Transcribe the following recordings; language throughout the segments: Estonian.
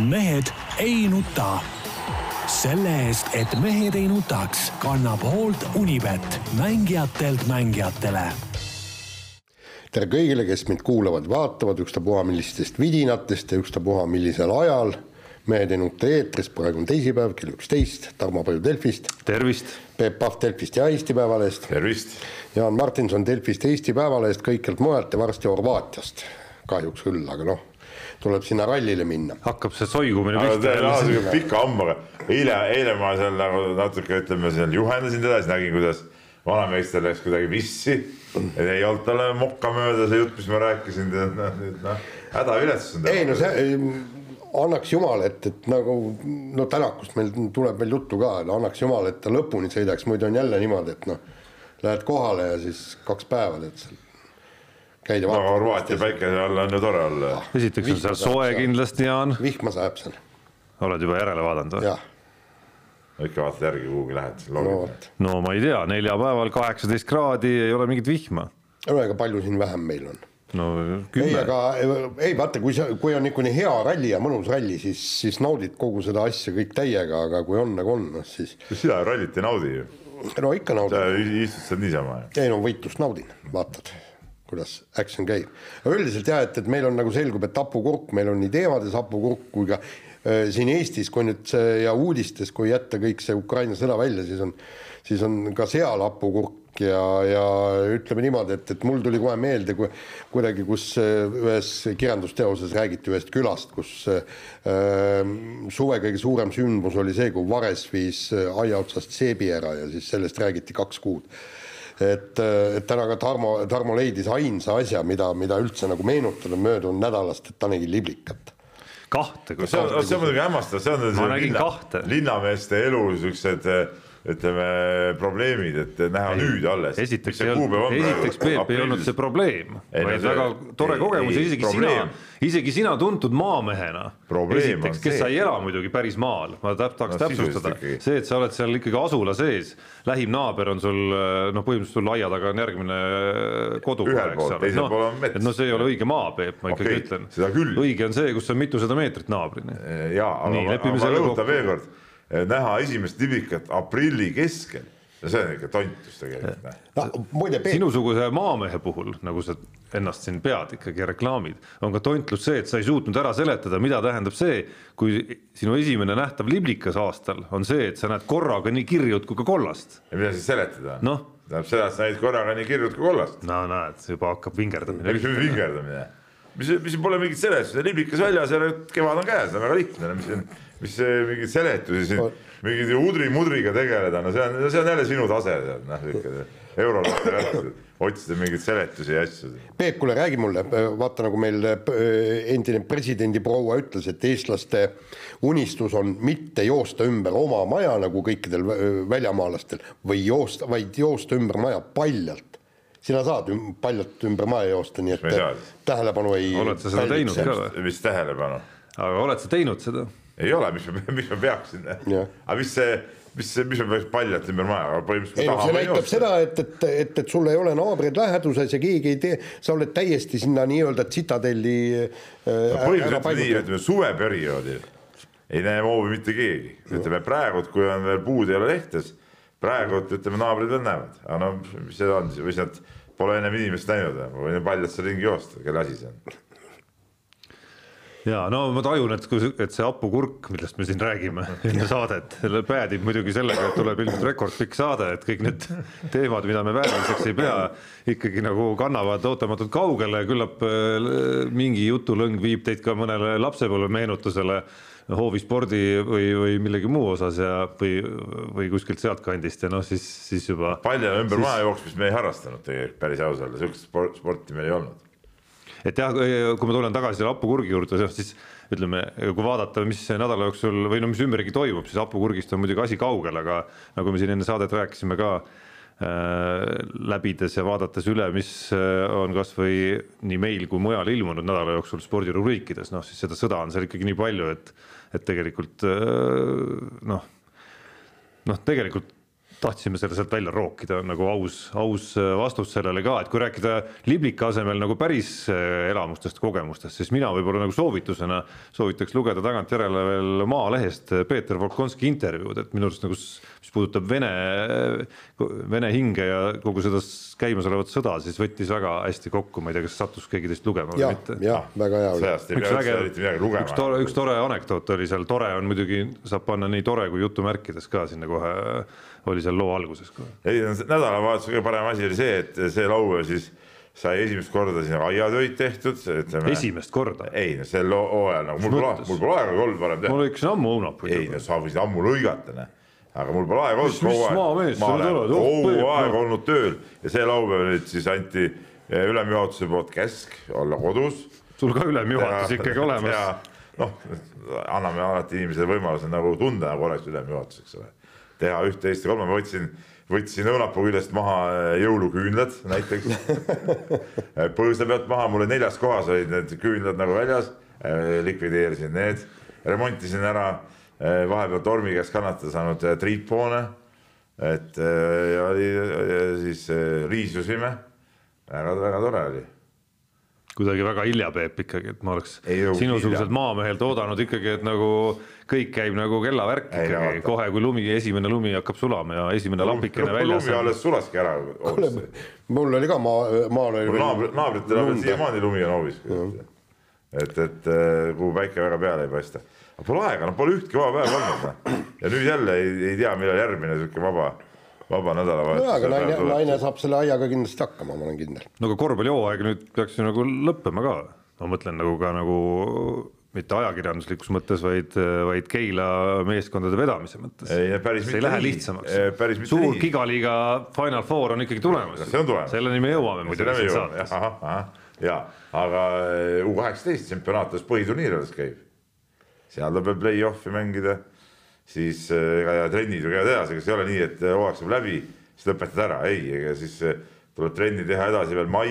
mehed ei nuta. selle eest, et mehed ei nutaks, kannab hoolt Unibet, mängijatelt mängijatele tere kõigile, kes mind kuulavad-vaatavad, ükstapuha millistest vidinatest ja ükstapuha millisel ajal. mehed ei nuta eetris, praegu on teisipäev, kell üksteist, Tarmo Paju Delfist. tervist. Peep Pahv Delfist ja Eesti Päevalehest. tervist. Jaan Martinson Delfist, Eesti Päevalehest, kõikjalt mujalt ja varsti Horvaatiast. kahjuks küll, aga noh, tuleb sinna rallile minna. hakkab see soigumine aga pihta jälle. pika hambaga. eile, eile ma seal nagu natuke ütleme seal juhendasin teda, siis nägin, kuidas vanameister läks kuidagi vissi. ei olnud talle mokka mööda see jutt, mis ma rääkisin, tead noh, nüüd noh, hädaviletsus on. ei no see, annaks jumal, et, et nagu no Tänakust meil tuleb veel juttu ka, annaks jumal, et ta lõpuni sõidaks, muidu on jälle niimoodi, et noh, lähed kohale ja siis kaks päeva tead seal. Käid ja no vaatad. Horvaatia päikese all on ju tore olla. esiteks on seal soe kindlasti, Jaan. vihma sajab seal, oled juba järele vaadanud või? jah, ikka vaatad järgi, kuhugi lähed. no no ma ei tea, neljapäeval kaheksateist kraadi ei ole mingit vihma. no ega palju siin vähem meil on. no ei, kümme. aga ei vaata, kui sa, kui on niisugune hea ralli ja mõnus ralli, siis, siis naudid kogu seda asja kõik täiega, aga kui on nagu on, noh siis sina rallit ei naudi ju, no ikka sa naudid. istud seal niisama ei no võitlust naudin, vaatad, kuidas action käib. aga üldiselt jah, et, et meil on nagu selgub, et hapukurk, meil on nii teemades hapukurk kui ka äh, siin Eestis, kui nüüd see ja uudistes, kui jätta kõik see Ukraina sõda välja, siis on, siis on ka seal hapukurk ja, ja ütleme niimoodi, et, et mul tuli kohe meelde, kui kuidagi, kus ühes kirjandusteoses räägiti ühest külast, kus äh, suve kõige suurem sündmus oli see, kui Vares viis aia otsast seebi ära ja siis sellest räägiti kaks kuud et, et täna ka Tarmo, Tarmo leidis ainsa asja, mida, mida üldse nagu meenutada möödunud nädalast, et ta nägi liblikat. kahte, kui see on, see on muidugi hämmastav, see on Ma nägin linna, kahte. linnameeste elu siuksed ütleme probleemid, et näha nüüd alles. esiteks ei olnud, esiteks Peep ei olnud see probleem, Ei, no vaid see- väga tore ei, kogemus ja ei, isegi probleem. sina, isegi sina tuntud maamehena. Esiteks, kes see- sa ei ela muidugi päris maal, ma täp- tahaks No täpsustada see, et sa oled seal ikkagi asula sees, lähim naaber on sul noh, põhimõtteliselt sul aia taga on järgmine kodu. Ühel pool, teisel pool on mets. et no see ei ole õige maa, Peep, ma ikkagi Okei, ütlen. õige on see, kus on mitusada meetrit naabrini. jaa, aga ma, ma rõhutan veel kord, näha esimest liblikat aprilli keskel, no see on ikka tontus tegelikult. noh. no muide, Peep, sinusuguse maamehe puhul, nagu sa ennast siin pead ikkagi reklaamid, on ka tontlus see, et sa ei suutnud ära seletada, mida tähendab see, kui sinu esimene nähtav liblikas aastal on see, et sa näed korraga nii kirjut kui ka kollast. ja mida siis seletada? Noh. tähendab seda, et sa näid korraga nii kirjut kui kollast. no näed, juba hakkab vingerdamine. mis see vingerdamine? mis, mis pole mingit seletust, liblikas väljas ja kevad on käes, on väga lihtne, mis siin, mis see mingeid seletusi siin, mingi udri-mudriga tegeleda, no see on, see on jälle sinu tase, tead, noh, sihuke eurolaste värk, otsida mingeid seletusi ja asju. Peep, kuule räägi mulle, vaata nagu meil äh, endine presidendi proua ütles, et eestlaste unistus on mitte joosta ümber oma maja nagu kõikidel vä- väljamaalastel või joosta, vaid joosta ümber maja paljalt. sina saad üm, paljalt ümber maja joosta, nii et tähelepanu ei. Oled sa seda teinud ka või? mis tähelepanu? aga oled sa teinud seda? Ei ole, mis ma, mis ma peaksin, Jah. aga mis see, mis mis ma peaks paljalt ümber maja, põhimõtteliselt ei me no see näitab seda, et, et, et, et sul ei ole naabreid läheduses ja keegi ei tee, sa oled täiesti sinna nii-öelda tsitadelli äh, põhimõtteliselt ütleme nii, ütleme suveperioodil ei näe hoovi mitte keegi, ütleme praegu, kui on veel puud ei ole lehtes, praegu ütleme naabrid veel näevad, aga no mis see on siis, või siis nad pole ennem inimest näinud või? Võin paljalt seal ringi joosta, kelle asi see on. Ja no ma tajun, et kui, et see hapukurk, millest me siin räägime enne saadet, päädib muidugi sellega, et tuleb ilmselt rekordpikk saade, et kõik need teemad, mida me vääriliseks ei pea, ikkagi nagu kannavad ootamatult kaugele, küllap äh, mingi jutulõng viib teid ka mõnele lapsepõlve meenutusele hoovispordi või, või millegi muu osas ja, või, või kuskilt sealtkandist ja noh, siis, siis juba. palju ümber siis- maja jooksmist me ei harrastanud tegelikult päris ausalt sihukest sport, sporti meil ei olnud. Et jah, kui ma tulen tagasi selle hapukurgi juurde, siis ütleme, kui vaadata, mis nädala jooksul või no mis ümberringi toimub, siis hapukurgist on muidugi asi kaugel, aga nagu me siin enne saadet rääkisime ka äh, läbides ja vaadates üle, mis äh, on kasvõi nii meil kui mujal ilmunud nädala jooksul spordirubriikides, noh siis seda sõda on seal ikkagi nii palju, et, et tegelikult äh, noh, noh, tegelikult tahtsime selle sealt välja rookida, nagu aus, aus vastus sellele ka, et kui rääkida liblika asemel nagu päris elamustest, kogemustest, siis mina võib-olla nagu soovitusena soovitaks lugeda tagantjärele veel Maalehest Peeter Volkonski intervjuud, et minu arust nagu mis puudutab Vene, Vene hinge ja kogu seda käimasolevat sõda, siis võttis väga hästi kokku, ma ei tea, kas sattus keegi teist lugema või jah, mitte. jah, väga hea oli. midagi lugema. üks tore, üks tore anekdoot oli seal, tore on muidugi, saab panna nii tore kui jutumärkides ka sinna kohe, oli seal loo alguses kohe. ei, nädalavahetuse kõige parem asi oli see, et see laupäev siis sai esimest korda siin aiatöid tehtud, ütleme. esimest korda? ei, no sel hooajal nagu mul pole, mul pole aega olnud varem teha. ma lõikasin ammu õunapuid. ei no sa võisid ammu lõigata, noh aga mul pole aega olnud. mis maamees sa nüüd oled? kogu aeg olnud tööl ja see laupäev nüüd siis anti eh, ülemjuhatuse poolt käsk olla kodus. sul ka ülemjuhatus ikkagi olemas. noh, anname alati inimesele võimaluse nagu tunda, nagu oleks ülemjuhatus, eks ole. Teha üht, teist ja kolme, ma võtsin, võtsin õunapuu küljest maha eh, jõuluküünlad näiteks. Põõsa pealt maha, mul neljas kohas olid need küünlad nagu väljas, eh, likvideerisin need, remontisin ära Eh, vahepeal tormi käes kannatada saanud triitpoone. et ja oli ja siis riisusime, väga-väga tore oli. Kuidagi väga hilja, Peep ikkagi, et ma oleks sinusuguselt maamehelt oodanud ikkagi, et nagu kõik käib nagu kellavärk ikkagi, kohe kui lumi, esimene lumi hakkab sulama ja esimene lapikene väljas. lumi alles sulaski ära. mul oli ka maa, maal oli. naabrit, naabritel on siiamaani lumi on hoovis. et, et kuhu päike väga peale ei paista pole aega, noh pole ühtki vaba päeva olnud noh. ja nüüd jälle ei, ei tea, millal järgmine sihuke vaba, vaba nädalavahetus. nojah, aga naine, naine saab selle aiaga kindlasti hakkama, ma olen kindel. no aga korvpallihooaeg nüüd peaks ju nagu lõppema ka, ma mõtlen nagu ka nagu mitte ajakirjanduslikus mõttes, vaid, vaid Keila meeskondade vedamise mõttes. see ei lähe lihtsamaks. suur gigaliiga Final Four on ikkagi tulemas. selleni me jõuame muidugi siin saates. ja, aga U kaheksateist tsempionaat alles põhiturniir alles käib. Seal tuleb veel play-off'i mängida, siis äh, ega ja trennid ju käivad edasi, kas ei ole nii, et hooaeg saab läbi, siis lõpetad ära, ei, ega siis äh, tuleb trenni teha edasi veel mai,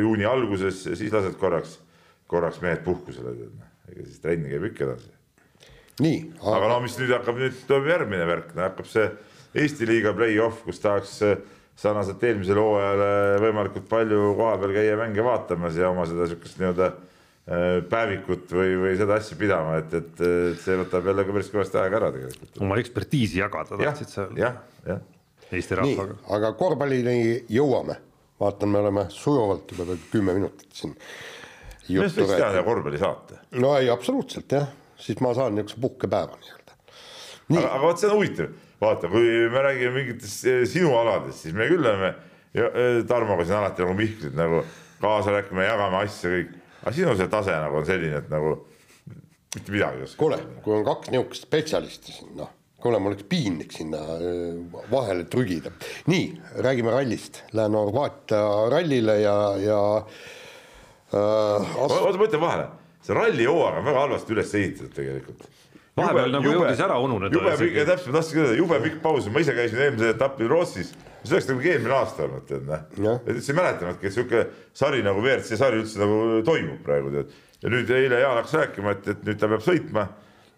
juuni alguses, siis lased korraks, korraks mehed puhkusele, ega siis trenn käib ikka edasi. nii aga... aga no mis nüüd hakkab, nüüd tuleb järgmine värk, hakkab see Eesti liiga play-off, kus tahaks sarnaselt eelmisele hooajale võimalikult palju kohapeal käia mänge vaatamas ja oma seda sihukest nii-öelda Äh, päevikut või, või seda asja pidama, et, et, et see võtab jälle ka päris kõvasti aega ära tegelikult. oma ekspertiisi jagada tahtsid sa? jah, jah. Eesti rahvaga. aga korvpallini jõuame, vaatan, me oleme sujuvalt juba veel kümme minutit siin. Millest võiks teha korvpallisaate? no ei, absoluutselt jah, siis ma saan niisuguse puhkepäeva nii-öelda. aga, aga vot see on huvitav, vaata, kui me räägime mingitest eh, sinu aladest, siis me küll oleme eh, Tarmoga siin alati nagu Mihklid nagu kaasa rääkima, jagame asju kõik aga sinu see tase nagu on selline, et nagu mitte midagi ei oska. kuule, kui on kaks niisugust spetsialisti siin, noh, kuule, mul oleks piinlik sinna äh, vahele trügida. nii, räägime rallist, lähen Horvaatia rallile ja, ja äh,. oota, ma ütlen vahele, see rallihooaeg on väga halvasti üles ehitatud tegelikult vahepeal nagu jõudis ära ununeda. jube pikk, täpselt ma tahtsingi öelda, jube pikk paus, ma ise käisin eelmisel etapil Rootsis see oleks nagu eelmine aasta olnud, tead noh. et üldse ei mäletanudki, et sihuke sari nagu WRC sari üldse nagu toimub praegu tead. ja nüüd eile Jaan hakkas rääkima, et, et nüüd ta peab sõitma.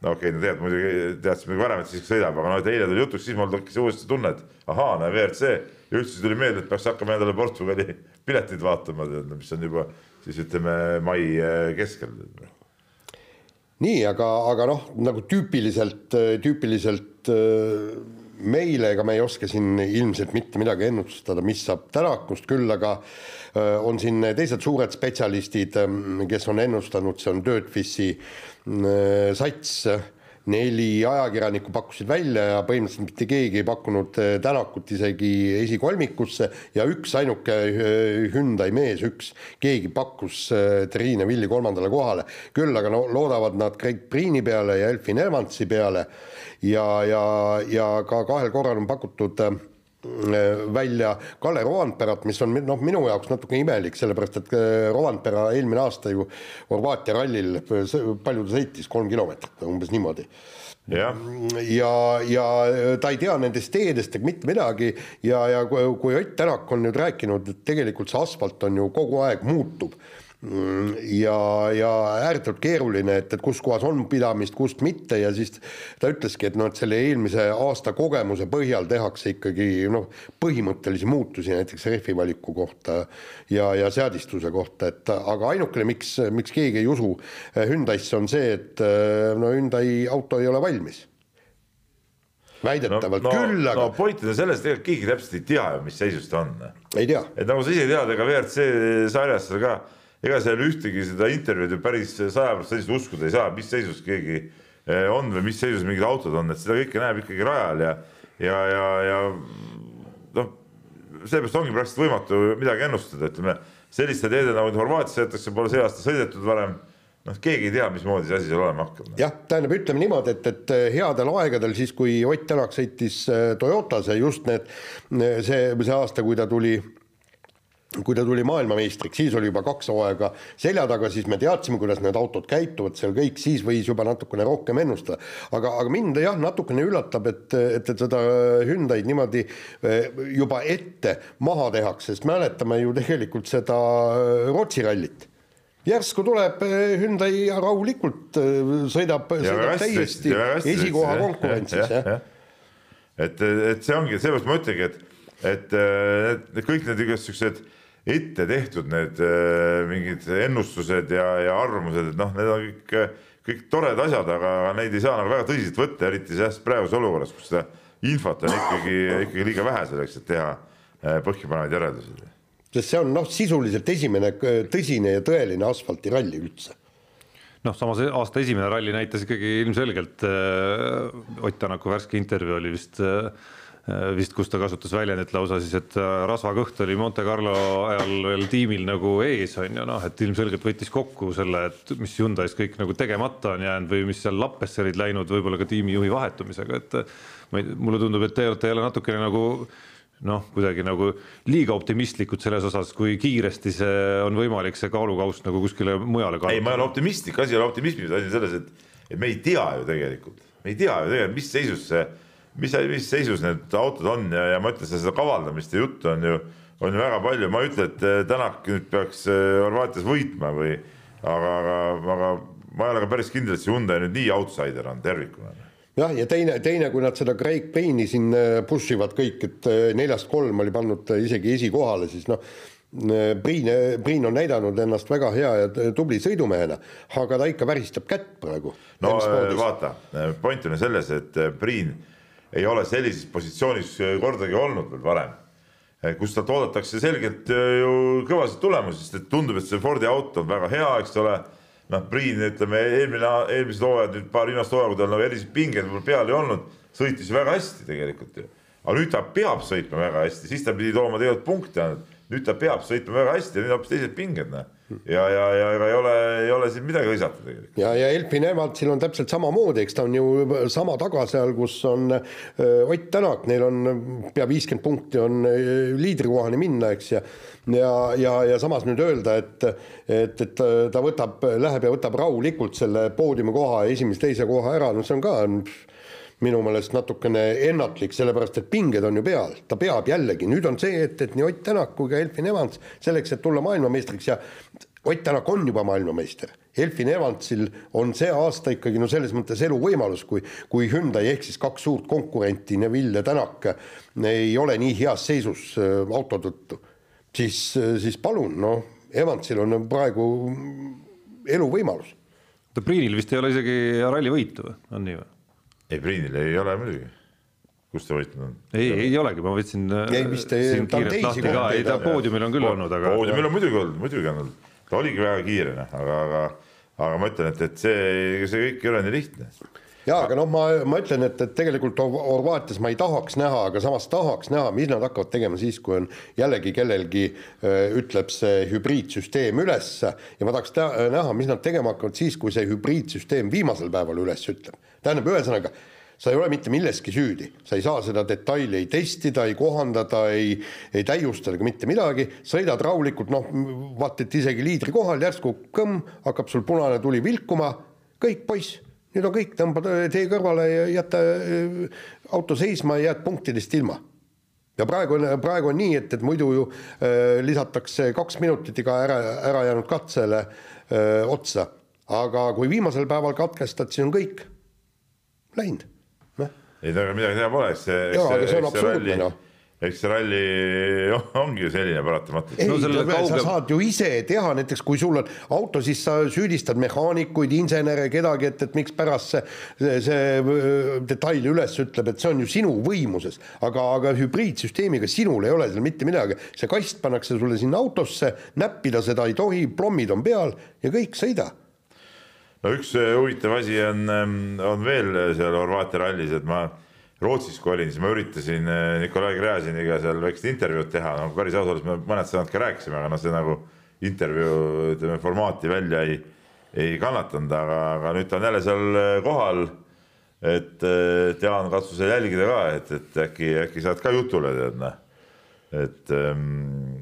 no okei okay,, no tead muidugi, teadsime muidugi varem, et siis sõidab, aga no et eile tuli jutuks, siis mul tekkis uuesti tunne, et ahaa, näe WRC ja üldse tuli meelde, et peaks hakkama endale Portugali piletid vaatama, tead, mis on juba siis ütleme mai eh, keskel. nii, aga, aga noh, nagu tüüpiliselt, tüüpiliselt äh meile, ega me ei oska siin ilmselt mitte midagi ennustada, mis saab Tänakust, küll aga on siin teised suured spetsialistid, ähm, kes on ennustanud, see on Dirtfissi äh, sats, neli ajakirjanikku pakkusid välja ja põhimõtteliselt mitte keegi ei pakkunud äh, Tänakut isegi esikolmikusse ja üksainukene Hyundai mees, üks, keegi pakkus Triine Villi kolmandale kohale. küll aga no loodavad nad Craig Priini peale ja Elfin Evansi peale ja, ja, ja ka kahel korral on pakutud äh, välja Kalle Rovanperat, mis on noh, minu jaoks natuke imelik, sellepärast et äh, Rovanpera eelmine aasta ju Horvaatia rallil, palju ta sõitis, kolm kilomeetrit, umbes niimoodi. ja, ja, ja ta ei tea nendest teedest ega mitte midagi ja, ja kui, kui Ott Tänak on nüüd rääkinud, et tegelikult see asfalt on ju kogu aeg muutub ja, ja ääretult keeruline, et, et kus kohas on pidamist, kust mitte ja siis ta ütleski, et noh, et selle eelmise aasta kogemuse põhjal tehakse ikkagi noh, põhimõttelisi muutusi näiteks rehvi valiku kohta ja, ja seadistuse kohta, et aga ainukene, miks, miks keegi ei usu Hyundai'sse, on see, et no Hyundai auto ei ole valmis väidetavalt no, küll, aga no point on selles, tegelikult keegi täpselt ei tea ju, mis seisus ta on. ei tea. et nagu sa ise tead, ega WRC sarjas seal ka, ega seal ühtegi seda intervjuud ju päris sajaprotsendiliselt uskuda ei saa, mis seisus keegi eh, on või mis seisus mingid autod on, et seda kõike näeb ikkagi rajal ja, ja, ja, ja noh, seepärast ongi praktiliselt võimatu midagi ennustada, ütleme selliste teede nagu Horvaatias sõidetakse, pole see aasta sõidetud varem noh, keegi ei tea, mismoodi see asi seal olema hakkab. jah, tähendab, ütleme niimoodi, et, et headel aegadel siis, kui Ott Tänak sõitis äh, Toyotas ja just need, see, see aasta, kui ta tuli kui ta tuli maailmameistriks, siis oli juba kaks hooaega selja taga, siis me teadsime, kuidas need autod käituvad seal kõik, siis võis juba natukene rohkem ennustada. aga, aga mind jah, natukene üllatab, et, et, et seda Hyundai'd niimoodi äh, juba ette maha tehakse, sest mäletame ju tegelikult seda Rootsi rallit järsku tuleb eh, Hyundai rahulikult eh, sõidab, sõidab täiesti esikoha konkurentsis, jah ja. et, et see ongi, seepärast ma ütlengi, et, et need kõik need igasugused ette tehtud need mingid ennustused ja, ja arvamused, et noh, need on kõik, kõik toredad asjad, aga neid ei saa nagu väga tõsiselt võtta, eriti selles praeguses olukorras, kus seda infot on ikkagi, ikkagi liiga vähe selleks, et teha põhjapanevaid järeldusi. Sest see on noh, sisuliselt esimene tõsine ja tõeline asfaltiralli üldse. Noh, samas aasta esimene ralli näitas ikkagi ilmselgelt äh, Ott Tänaku värske intervjuu oli vist äh, vist, kus ta kasutas väljendit lausa siis, et äh, rasvakõht oli Monte Carlo ajal veel tiimil nagu ees on ju noh, et ilmselgelt võttis kokku selle, et mis Hyundai's kõik nagu tegemata on jäänud või mis seal lappesse olid läinud, võib-olla ka tiimijuhi vahetumisega, et ma ei, mulle tundub, et te olete jälle natukene nagu noh, kuidagi nagu liiga optimistlikud selles osas, kui kiiresti see on võimalik see kaalukauss nagu kuskile mujale kaaluda. ei, ma ei ole optimistlik, asi ei ole optimismis, asi on selles, et, et me ei tea ju tegelikult, me ei tea ju tegelikult, mis seisus see, mis, mis seisus need autod on ja, ja ma ütlen, seda kavaldamist ja juttu on ju, on ju väga palju, ma ei ütle, et eh, Tänak nüüd peaks eh, Horvaatias võitma või aga, aga, aga ma ei ole ka päris kindel, et see Hyundai nüüd nii outsider on tervikuna jah, ja teine, teine, kui nad seda Craig Payne'i siin äh, push ivad kõik, et äh, neljast kolm oli pannud isegi esikohale, siis noh, äh, Priin, Priin on näidanud ennast väga hea ja tubli sõidumehena, aga ta ikka väristab kätt praegu. no vaata, point on ju selles, et Priin ei ole sellises positsioonis kordagi olnud veel varem, kus talt oodatakse selgelt ju kõvasid tulemusi, sest et tundub, et see Fordi auto on väga hea, eks ole noh, Priin, ütleme eelmine, eelmised hooajad, nüüd paar viimast hooaega, kui tal nagu erilisi pingeid võib-olla peal ei olnud, sõitis väga hästi tegelikult ju. aga nüüd ta peab sõitma väga hästi, siis ta pidi tooma tegelikult punkte ainult. nüüd ta peab sõitma väga hästi ja nüüd hoopis teised pinged, noh. Ja, ja, ja ega ei ole, ei ole siin midagi hõisata tegelikult. ja, ja Elfin Evaldsil on täpselt samamoodi, eks ta on ju sama taga seal, kus on äh, Ott Tänak, neil on pea viiskümmend punkti on äh, liidrikohani minna, eks ja ja, ja, ja samas nüüd öelda, et, et, et ta võtab, läheb ja võtab rahulikult selle poodiumi koha, esimese-teise koha ära, no see on ka minu meelest natukene ennatlik, sellepärast et pinged on ju peal, ta peab jällegi, nüüd on see, et, et nii Ott Tänak kui ka Elfin Evans selleks, et tulla maailmameistriks ja Ott Tänak on juba maailmameister. Elfin Evansil on see aasta ikkagi no selles mõttes eluvõimalus, kui, kui Hyundai ehk siis kaks suurt konkurenti, Neville ja Tänak, ei ole nii heas seisus äh, auto tõttu siis, siis palun, noh, Evansil on praegu eluvõimalus. oota, Priinil vist ei ole isegi ralli võitu või, on nii või? Ei, Priinil ei ole muidugi. kus ta võitnud on? ei, ei olegi, ma võtsin ei, vist ei, siin kiirelt lahti ka, ei ta poodiumil on küll olnud, aga. poodiumil on muidugi olnud, muidugi on olnud, ta oligi väga kiire, noh, aga, aga, aga ma ütlen, et, et see, see kõik ei ole nii lihtne jaa, aga noh, ma, ma ütlen, et, et tegelikult Horvaatias ma ei tahaks näha, aga samas tahaks näha, mis nad hakkavad tegema siis, kui on jällegi kellelgi ütleb see hübriidsüsteem üles ja ma tahaks näha, mis nad tegema hakkavad siis, kui see hübriidsüsteem viimasel päeval üles ütleb. Tähendab, ühesõnaga sa ei ole mitte milleski süüdi, sa ei saa seda detaili ei testida, ei kohandada, ei, ei täiustada ega mitte midagi, sõidad rahulikult, noh, vaata, et isegi liidri kohal järsku kõmm, hakkab sul punane tuli vilkuma, kõik poiss nüüd on kõik, tõmbad tee kõrvale ja jäta äh, auto seisma ja jääd punktidest ilma. ja praegu on, praegu on nii, et, et muidu ju äh, lisatakse kaks minutit iga ära, ära jäänud katsele äh, otsa. aga kui viimasel päeval katkestad, siis on kõik läinud, noh. ei no aga midagi teha pole, eks see, Jaa, aga see on absurdne, ralli noh. eks see ralli ongi ju selline paratamatult. ei No selle sa saad ju ise teha, näiteks kui sul on auto, siis sa süüdistad mehaanikuid, insenere, kedagi, et, et mikspärast see, see, see öö, detail üles ütleb, et see on ju sinu võimuses. aga, aga hübriidsüsteemiga sinul ei ole seal mitte midagi, see kast pannakse sulle sinna autosse, näppida seda ei tohi, plommid on peal ja kõik, sõida no üks äh, huvitav asi on, on veel seal Horvaatia rallis, et ma Rootsis kui olin, siis ma üritasin äh, Nikolai Gräziniga seal väikest intervjuud teha, no päris ausalt öeldes me mõned sõnad ka rääkisime, aga noh, see nagu intervjuu ütleme formaati välja ei, ei kannatanud, aga, aga nüüd ta on jälle seal äh, kohal. et, et Jaan, katsu seal jälgida ka, et, et äkki, äkki saad ka jutule, tead noh. et ähm,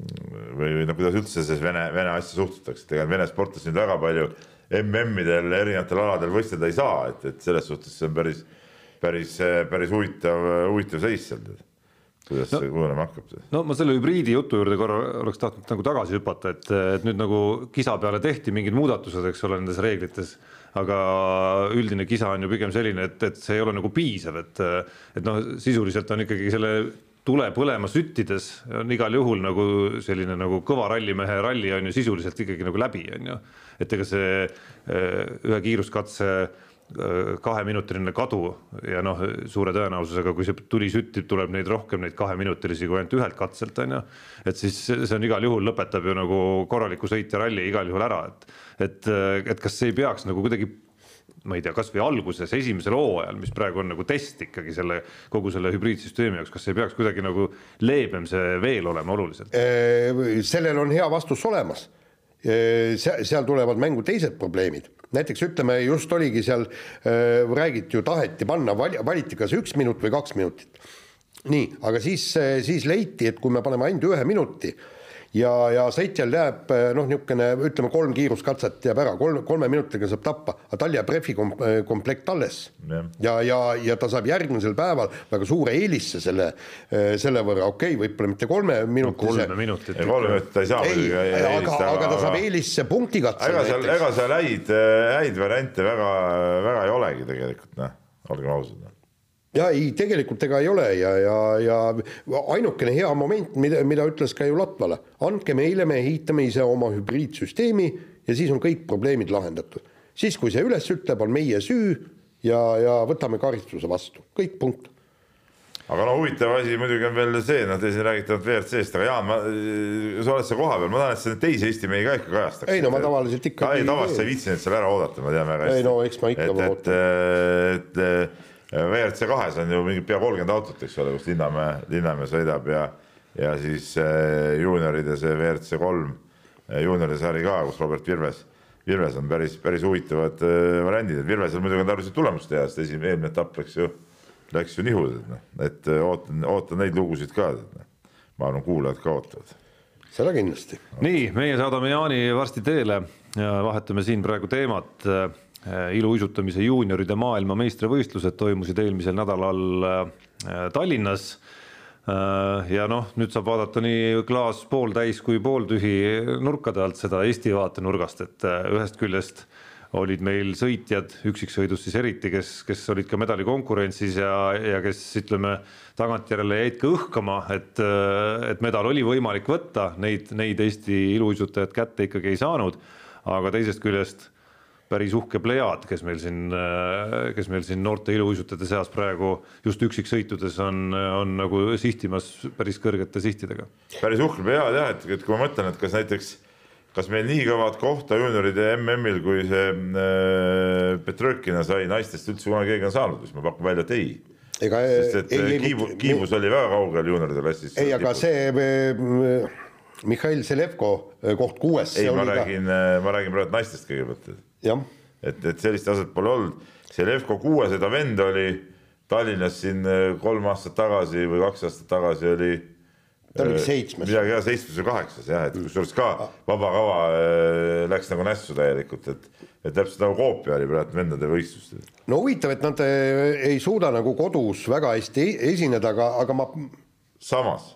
või, või no kuidas üldse selles Vene, Vene asja suhtutakse, tegelikult Vene sportlased nüüd väga palju MM-idel erinevatel aladel võistelda ei saa, et, et selles suhtes see on päris, päris, päris huvitav, huvitav seis seal. kuidas no. see kujunema hakkab? no ma selle hübriidi jutu juurde korra oleks tahtnud nagu tagasi hüpata, et, et nüüd nagu kisa peale tehti mingid muudatused, eks ole, nendes reeglites, aga üldine kisa on ju pigem selline, et, et see ei ole nagu piisav, et, et noh, sisuliselt on ikkagi selle tule põlema süttides on igal juhul nagu selline nagu kõva rallimehe ralli on ju sisuliselt ikkagi nagu läbi, on ju. Et ega see eh, ühe kiiruskatse eh, kaheminutiline kadu ja noh, suure tõenäosusega, kui see tuli süttib, tuleb neid rohkem, neid kaheminutilisi kui ainult ühelt katselt, on ju. et siis see on igal juhul lõpetab ju nagu korraliku sõitja ralli igal juhul ära, et, et, et kas ei peaks nagu kuidagi ma ei tea, kasvõi alguses, esimesel hooajal, mis praegu on nagu test ikkagi selle kogu selle hübriidsüsteemi jaoks, kas ei peaks kuidagi nagu leebem see veel olema oluliselt? sellel on hea vastus olemas. Seal, tulevad mängu teised probleemid, näiteks ütleme, just oligi seal, räägiti ju, taheti panna, valiti kas üks minut või kaks minutit. nii, aga siis, siis leiti, et kui me paneme ainult ühe minuti ja, ja sõitjal jääb noh, niisugune ütleme, kolm kiiruskatset jääb ära, kolm, kolme minutiga saab tappa, aga tal jääb rehvi kom-, komplekt alles. ja, ja, ja ta saab järgmisel päeval väga suure eelisse selle, selle võrra, okei okay,, võib-olla mitte kolme minutise kolme minutit. kolme minutit ta ei saa ei, aga, aga ta saab eelisse punktikatsel ega seal, ega seal häid, häid variante väga, väga ei olegi tegelikult, noh, olgem ausad ja ei, tegelikult ega ei ole ja, ja, ja ainukene hea moment, mida, mida ütles ka ju Latvale, andke meile, me ehitame ise oma hübriidsüsteemi ja siis on kõik probleemid lahendatud. siis, kui see üles ütleb, on meie süü ja, ja võtame karistuse vastu, kõik punkt aga no huvitav asi muidugi on veel see, noh, te siin räägite ainult WRC-st, aga Jaan, ma, sa oled seal kohapeal, ma tahan, et sa teisi Eesti mehi ka ikka kajastaks. ei no ma tavaliselt ikka. ei, tavaliselt sa ei viitsi neid seal ära oodata, ma tean väga hästi. ei no eks ma ikka et, et, et, et WRC kahes on ju mingi pea kolmkümmend autot, eks ole, kus Linnamäe, Linnamäe sõidab ja, ja siis äh, juunioride see WRC kolm äh, juunioride sari ka, kus Robert Virves, Virves on päris, päris huvitavad äh, variandid, et Virvesel muidugi on tarvis tulemust teha, sest esimene, eelmine etapp läks ju, läks ju nihu, et noh, et ootan, ootan neid lugusid ka, et noh, ma arvan, kuulajad ka ootavad. seda kindlasti. nii, meie saadame Jaani varsti teele ja vahetame siin praegu teemat iluuisutamise juunioride maailmameistrivõistlused toimusid eelmisel nädalal äh, Tallinnas. Äh, ja noh, nüüd saab vaadata nii klaas pooltäis kui pooltühi nurkade alt seda Eesti vaatenurgast, et ühest küljest olid meil sõitjad üksiksõidus siis eriti, kes, kes olid ka medalikonkurentsis ja, ja kes ütleme tagantjärele jäid ka õhkama, et, et medal oli võimalik võtta, neid, neid Eesti iluuisutajad kätte ikkagi ei saanud. aga teisest küljest päris uhke plejaad, kes meil siin, kes meil siin noorte iluuisutajate seas praegu just üksiksõitudes on, on nagu sihtimas päris kõrgete sihtidega. päris uhke plejaad jah, et, et kui ma mõtlen, et kas näiteks, kas meil nii kõvat kohta juunioride MM-il, kui see äh, Petrõkina sai, naistest üldse kunagi keegi on saanud, siis ma pakun välja, et ei ega sest et ei, Kiibu, Kiibus ei, oli väga kaugel juunioride klassis. ei, aga tipus. see Mihhail Selevko koht kuues. ei, ma räägin, ma räägin praegu naistest kõigepealt et, et sellist taset pole olnud. see Levko kuueseda vend oli Tallinnas siin äh, kolm aastat tagasi või kaks aastat tagasi oli. ta oli seitsmes. midagi jah, seitsmes või kaheksas jah, et kusjuures ka vaba kava äh, läks nagu nässu täielikult, et, et täpselt nagu koopia oli praegu vendade võistlustel. no huvitav, et nad äh, ei suuda nagu kodus väga hästi e-, esineda, aga, aga ma samas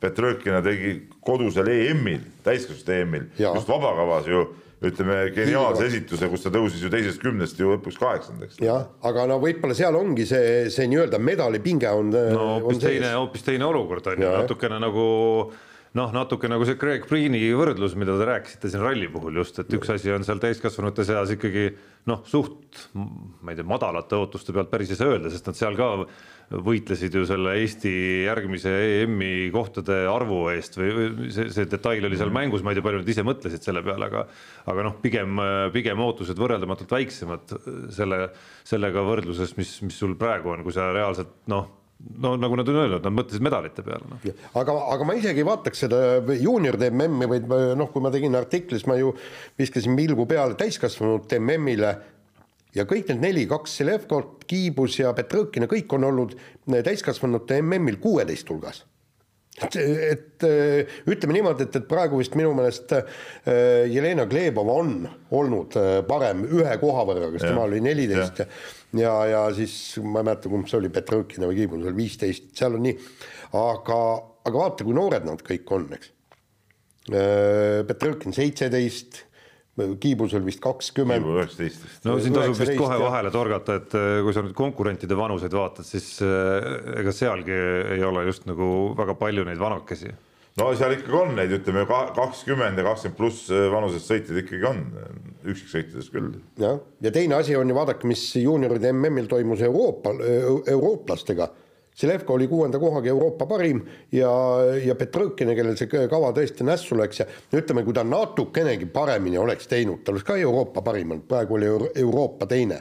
Petrõkina tegi kodusel EM-il, täiskasvanute EM-il, just vabakavas ju ütleme geniaalse esituse, kus ta tõusis ju teisest kümnest ju lõpuks kaheksandaks. jah, aga no võib-olla seal ongi see, see nii-öelda medalipinge on. no hoopis teine, hoopis teine olukord on ju, natukene nagu noh, natuke nagu see Greg Priini võrdlus, mida te rääkisite siin ralli puhul just, et üks asi on seal täiskasvanute seas ikkagi noh, suht ma ei tea, madalate ootuste pealt päris ei saa öelda, sest nad seal ka võitlesid ju selle Eesti järgmise EM-i kohtade arvu eest või see, see detail oli seal mängus, ma ei tea, palju nad ise mõtlesid selle peale, aga aga noh, pigem, pigem ootused võrreldamatult väiksemad selle, sellega võrdluses, mis, mis sul praegu on, kui sa reaalselt noh, no nagu nad on öelnud, nad mõtlesid medalite peale noh. aga, aga ma isegi vaataks seda juunioride MM-i, ma- noh, kui ma tegin artiklis, ma ju viskasin pilgu peale täiskasvanute MM-ile ja kõik need neli, kaks Selevkot, Kiibus ja Petrõkina, kõik on olnud täiskasvanute MM-il kuueteist hulgas. et, et äh, ütleme niimoodi, et, et praegu vist minu meelest äh, Jelena Glebova on olnud äh, parem ühe koha võrra, kas tema oli neliteist ja ja, ja siis ma ei mäleta, kumb see oli, Petrõkina või Kiibus oli viisteist, seal on nii, aga, aga vaata, kui noored nad kõik on, eks. Petrõkin seitseteist, Kiibusel vist kakskümmend. üheksateist vist. no siin tasub vist 19 kohe ja- vahele torgata, et eh, kui sa nüüd konkurentide vanuseid vaatad, siis eh, ega sealgi ei ole just nagu väga palju neid vanakesi. No seal ikkagi on neid, ütleme kakskümmend ja kakskümmend pluss vanusest sõitjaid ikkagi on, üksiksõitjades küll. jah, ja teine asi on ju vaadake, mis juunioride MM-il toimus Euroopa, eurooplastega. Selevko oli kuuenda kohaga Euroopa parim ja, ja Petrõkine, kellel see kava tõesti nässu läks ja ütleme, kui ta natukenegi paremini oleks teinud, ta oleks ka Euroopa parim olnud, praegu oli Euro Euroopa teine.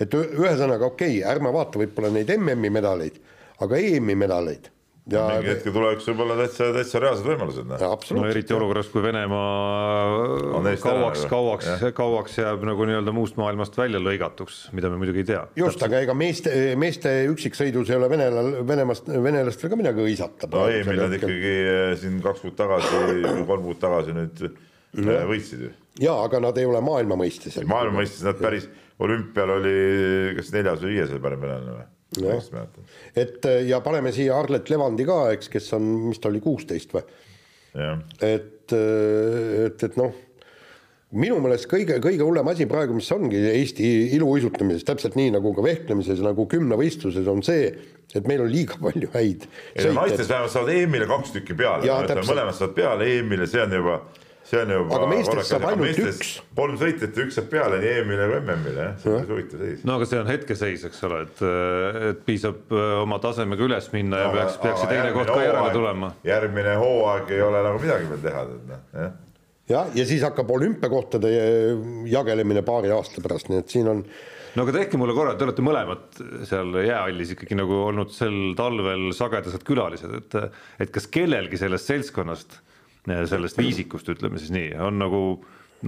et ühesõnaga okei okay,, ärme vaata võib-olla neid MM-i medaleid, aga EM-i medaleid. Ja mingi hetk tulevikus võib olla täitsa, täitsa reaalsed võimalused. noh. no eriti olukorras, kui Venemaa kauaks, nagu, kauaks kauaks jääb nagu nii-öelda muust maailmast välja lõigatuks, mida me muidugi ei tea. just, aga ega meeste, meeste üksiksõidus ei ole venelal, Venemaast, venelastel ka midagi hõisata. no EM-il nad ikkagi eh, siin kaks kuud tagasi või kolm kuud tagasi nüüd eh, võitsid ju. jaa, aga nad ei ole maailma mõistes. maailma mõistes nad päris, olümpial oli kas neljas või viies oli parem venelane või? Jah. et ja paneme siia Arlet Levandi ka, eks, kes on, mis ta oli, kuusteist või? et, et, et noh, minu meelest kõige, kõige hullem asi praegu, mis ongi Eesti iluuisutamises, täpselt nii nagu ka vehklemises nagu kümnevõistluses on see, et meil on liiga palju häid naistes vähemalt saavad EM-ile kaks tükki peale, mõlemad saavad peale. EM-ile, see on juba, see on juba. Aga meestes saab ainult üks. kolm sõitjat ja üks saab peale nii EM-ile kui MM-ile jah, see on päris huvitav seis. no aga see on hetkeseis, eks ole, et, et piisab äh, oma tasemega üles minna ja peaks, peaks see teine koht ka järele tulema. järgmine hooaeg ei ole nagu midagi veel teha, tead noh, jah jah, ja siis hakkab olümpiakohtade jagelemine paari aasta pärast, nii et siin on no aga tehke mulle korra, te olete mõlemad seal jäähallis ikkagi nagu olnud sel talvel sagedased külalised, et et kas kellelgi sellest seltskonnast, sellest viisikust, ütleme siis nii, on nagu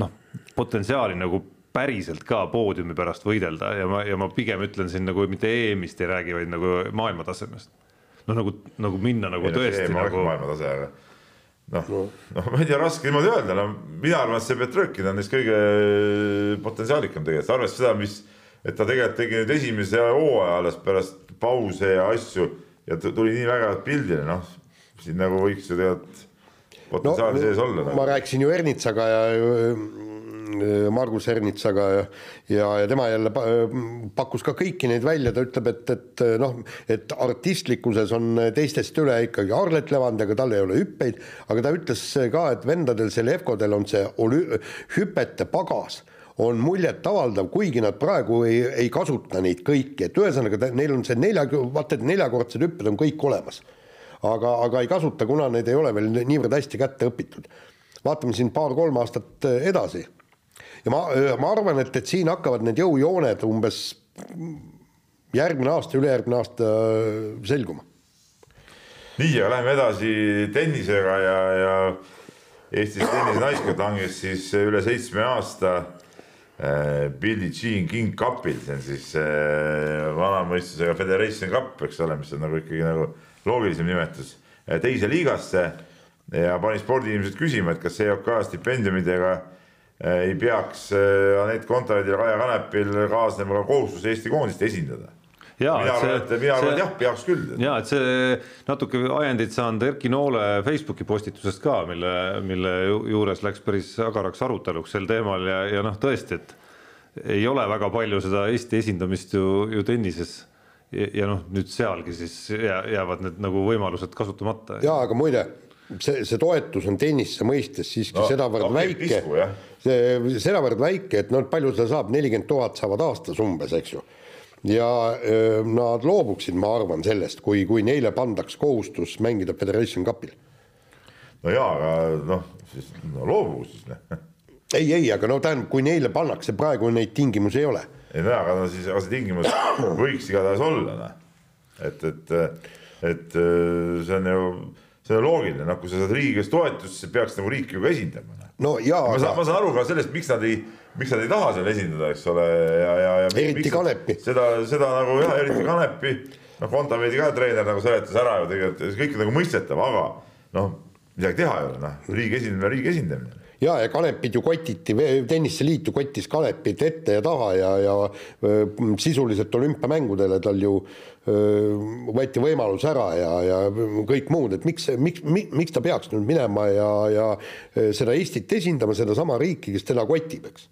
noh, potentsiaali nagu päriselt ka poodiumi pärast võidelda ja ma, ja ma pigem ütlen siin nagu mitte EM-ist ei räägi, vaid nagu maailmatasemest. noh, nagu, nagu minna nagu ei no see tõesti oleks nagu maailmatase, aga noh, noh, ma ei tea, raske niimoodi öelda, no mina arvan, et see Petrõkin on neist kõige potentsiaalikam tegelikult, arvestades seda, mis, et ta tegelikult tegi nüüd esimese hooaja alles pärast pause ja asju ja tuli nii vägevalt pildile, noh, siin nagu võiks ju tegelikult potentsiaali sees olla ma nagu.. rääkisin ju Ernitsaga ja äh, Margus Ernitsaga ja, ja, ja tema jälle pa- pakkus ka kõiki neid välja, ta ütleb, et, et noh, et artistlikkuses on teistest üle ikkagi Arlet Levand, aga tal ei ole hüppeid, aga ta ütles ka, et vendadel Selevkodel on see olü- hüpete pagas on muljetavaldav, kuigi nad praegu ei, ei kasuta neid kõiki, et ühesõnaga ta- neil on see nelja, vaata et neljakordsed hüpped on kõik olemas aga, aga ei kasuta, kuna neid ei ole veel niivõrd hästi kätte õpitud. vaatame siin paar-kolm aastat äh, edasi. ja ma, ma arvan, et, et siin hakkavad need jõujooned umbes järgmine aasta, ülejärgmine aasta äh, selguma. nii, aga läheme edasi tennisega ja, ja Eestis tennisenaiskond langes siis üle seitsme aasta äh, Billie Jean King Cupil, see on siis äh, vanamõistusega Federation Cup, eks ole, mis on nagu ikkagi nagu loogilisem nimetus äh, teise liigasse ja pani spordiinimesed küsima, et kas EOK stipendiumidega äh, ei peaks äh, Anett Kontaveit ja Kaja Kanepil kaasnema ka kohustus Eesti koondist esindada. Jaa, mina arvan, et mina arvan, et jah, peaks küll. ja et see natuke ajendit saanud Erki Noole Facebooki postitusest ka, mille, mille ju- juures läks päris agaraks aruteluks sel teemal ja, ja noh, tõesti, et ei ole väga palju seda Eesti esindamist ju, ju tennises. Ja, ja noh, nüüd sealgi siis jää, jäävad need nagu võimalused kasutamata. jaa, aga muide, see, see toetus on tennise mõistes siiski No, sedavõrd no, väike see sedavõrd väike, et noh, palju seda saab, nelikümmend tuhat saavad aastas umbes, eks ju. ja öö, nad loobuksid, ma arvan, sellest, kui, kui neile pandaks kohustus mängida Federation Cupil. no jaa, aga noh, siis no loobugu siis noh. ei, ei, aga no tähendab, kui neile pannakse, praegu neid tingimusi ei ole ei no aga no siis, aga see tingimus võiks igatahes olla noh. et, et, et äh, see on ju, see on loogiline, noh, kui sa saad riigi käest toetust, siis peaks nagu riiki ju ka esindama noh. no jaa, ma saan, ma saan aru ka sellest, miks nad ei, miks nad ei taha seal esindada, eks ole, ja, ja, ja. Eriti Kanepi. seda, seda nagu jah, eriti Kanepi, noh, Kontaveidi ka treener nagu seletas ära ju tegelikult, kõik nagu mõistetav, aga noh, midagi teha ei ole, noh, riigi esindamine, riigi esindamine. ja, ja Kanepit ju kotiti, tenniseliit ju kottis Kanepit ette ja taha ja, ja sisuliselt olümpiamängudele tal ju öö, võeti võimalus ära ja, ja kõik muud, et miks, miks, miks ta peaks nüüd minema ja, ja seda Eestit esindama, sedasama riiki, kes teda kotib, eks.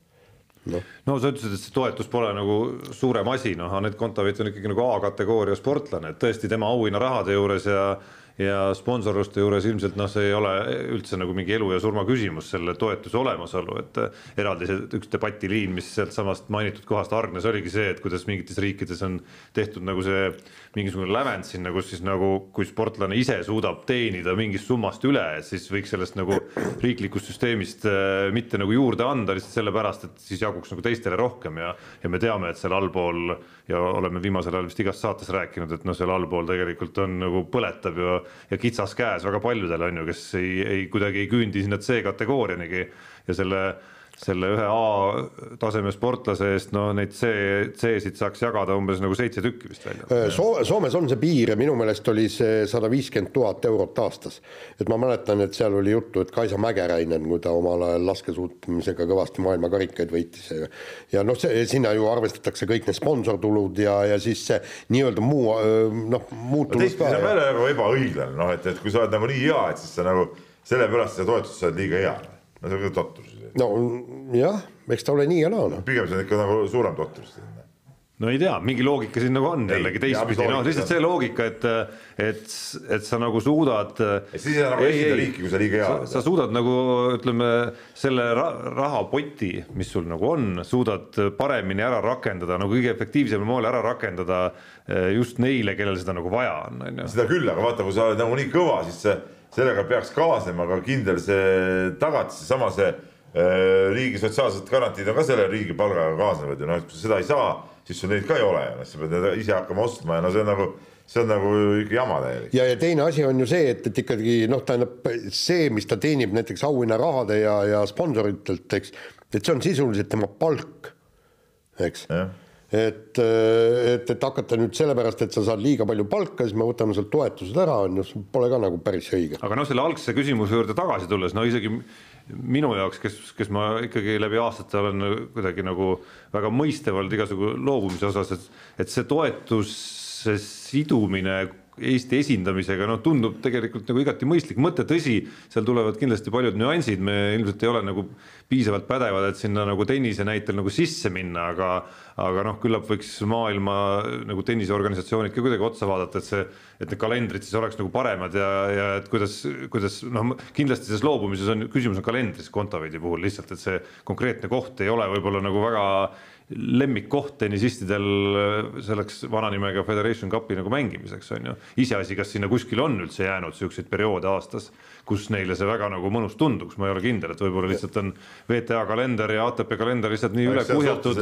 no sa ütlesid, et see toetus pole nagu suurem asi, noh, Anett Kontaveit on ikkagi nagu A-kategooria sportlane, et tõesti tema auhinnarahade juures ja ja sponsorluste juures ilmselt noh, see ei ole üldse nagu mingi elu ja surma küsimus, selle toetuse olemasolu, et eraldi see üks debatiliin, mis sealtsamast mainitud kohast hargnes, oligi see, et kuidas mingites riikides on tehtud nagu see mingisugune lävend sinna, kus siis nagu, kui sportlane ise suudab teenida mingist summast üle, siis võiks sellest nagu riiklikust süsteemist äh, mitte nagu juurde anda lihtsalt sellepärast, et siis jaguks nagu teistele rohkem. Ja ja me teame, et seal allpool ja oleme viimasel ajal vist igas saates rääkinud, et noh, seal allpool tegelikult on nagu põletab ja ja kitsas käes väga paljudel on ju, kes ei, ei kuidagi ei küündi sinna C-kategoorianigi ja selle selle ühe A taseme sportlase eest no neid C, C-sid saaks jagada umbes nagu seitse tükki vist välja. Soo-, Soomes on see piir ja minu meelest oli see sada viiskümmend tuhat eurot aastas. et ma mäletan, et seal oli juttu, et Kaisa Mägeräinen, kui ta omal ajal laskesuusatamisega kõvasti maailmakarikaid võitis ja ja noh, see sinna ju arvestatakse kõik need sponsortulud ja, ja siis see nii-öelda muu noh, muud tulud teistpidi see on jälle nagu ebaõiglane, noh, et, et kui sa oled nagu nii hea, et siis sa nagu sellepärast seda toetust saad liiga hea. no see on ka totrus. No jah, eks ta ole nii ja naa noh. pigem see on ikka nagu suurem totrus. no ei tea, mingi loogika siin nagu on jällegi teistpidi, no loogika lihtsalt see see loogika, et et, et sa nagu suudad. Siis ei saa nagu esindada riiki, kui sa liiga hea oled. sa suudad nagu ütleme selle ra rahapoti, mis sul nagu on, suudad paremini ära rakendada nagu kõige efektiivsemal moel ära rakendada eh, just neile, kellel seda nagu vaja on, on ju. seda küll, aga vaata, kui sa oled nagu nii kõva, siis see, sellega peaks kaasnema ka kindel see tagatis, seesama see äh, riigi sotsiaalsed garantiid on ka selle riigi palgaga kaasnevad ja noh, et kui sa seda ei saa, siis sul neid ka ei ole ja noh, sa pead need ise hakkama ostma ja no see on nagu, see on nagu ikka jama täielik. ja, ja teine asi on ju see, et, et ikkagi noh, tähendab see, mis ta teenib näiteks auhinnarahade ja, ja sponsoritelt, eks, et see on sisuliselt tema palk, eks. jah, et, et, et hakata nüüd sellepärast, et sa saad liiga palju palka, siis me võtame sealt toetused ära, on ju, pole ka nagu päris õige. aga noh, selle algse küsimuse juurde tagasi tulles, no isegi minu jaoks, kes, kes ma ikkagi läbi aastate olen kuidagi nagu väga mõistev olnud igasugu loobumise osas, et, et see toetuse sidumine Eesti esindamisega, no tundub tegelikult nagu igati mõistlik mõte, tõsi, seal tulevad kindlasti paljud nüansid, me ilmselt ei ole nagu piisavalt pädevad, et sinna nagu tennise näitel nagu sisse minna, aga aga noh, küllap võiks maailma nagu tenniseorganisatsioonid ka kuidagi otsa vaadata, et see, et need kalendrid siis oleks nagu paremad ja, ja et kuidas, kuidas noh, kindlasti selles loobumises on küsimus on kalendris Kontaveidi puhul lihtsalt, et see konkreetne koht ei ole võib-olla nagu väga lemmikkoht tennisistidel selleks vana nimega Federation Cupi nagu mängimiseks on ju. iseasi, kas sinna kuskil on üldse jäänud siukseid perioode aastas, kus neile see väga nagu mõnus tunduks, ma ei ole kindel, et võib-olla lihtsalt on VTA kalender ja ATP kalender lihtsalt nii üle kuhjatud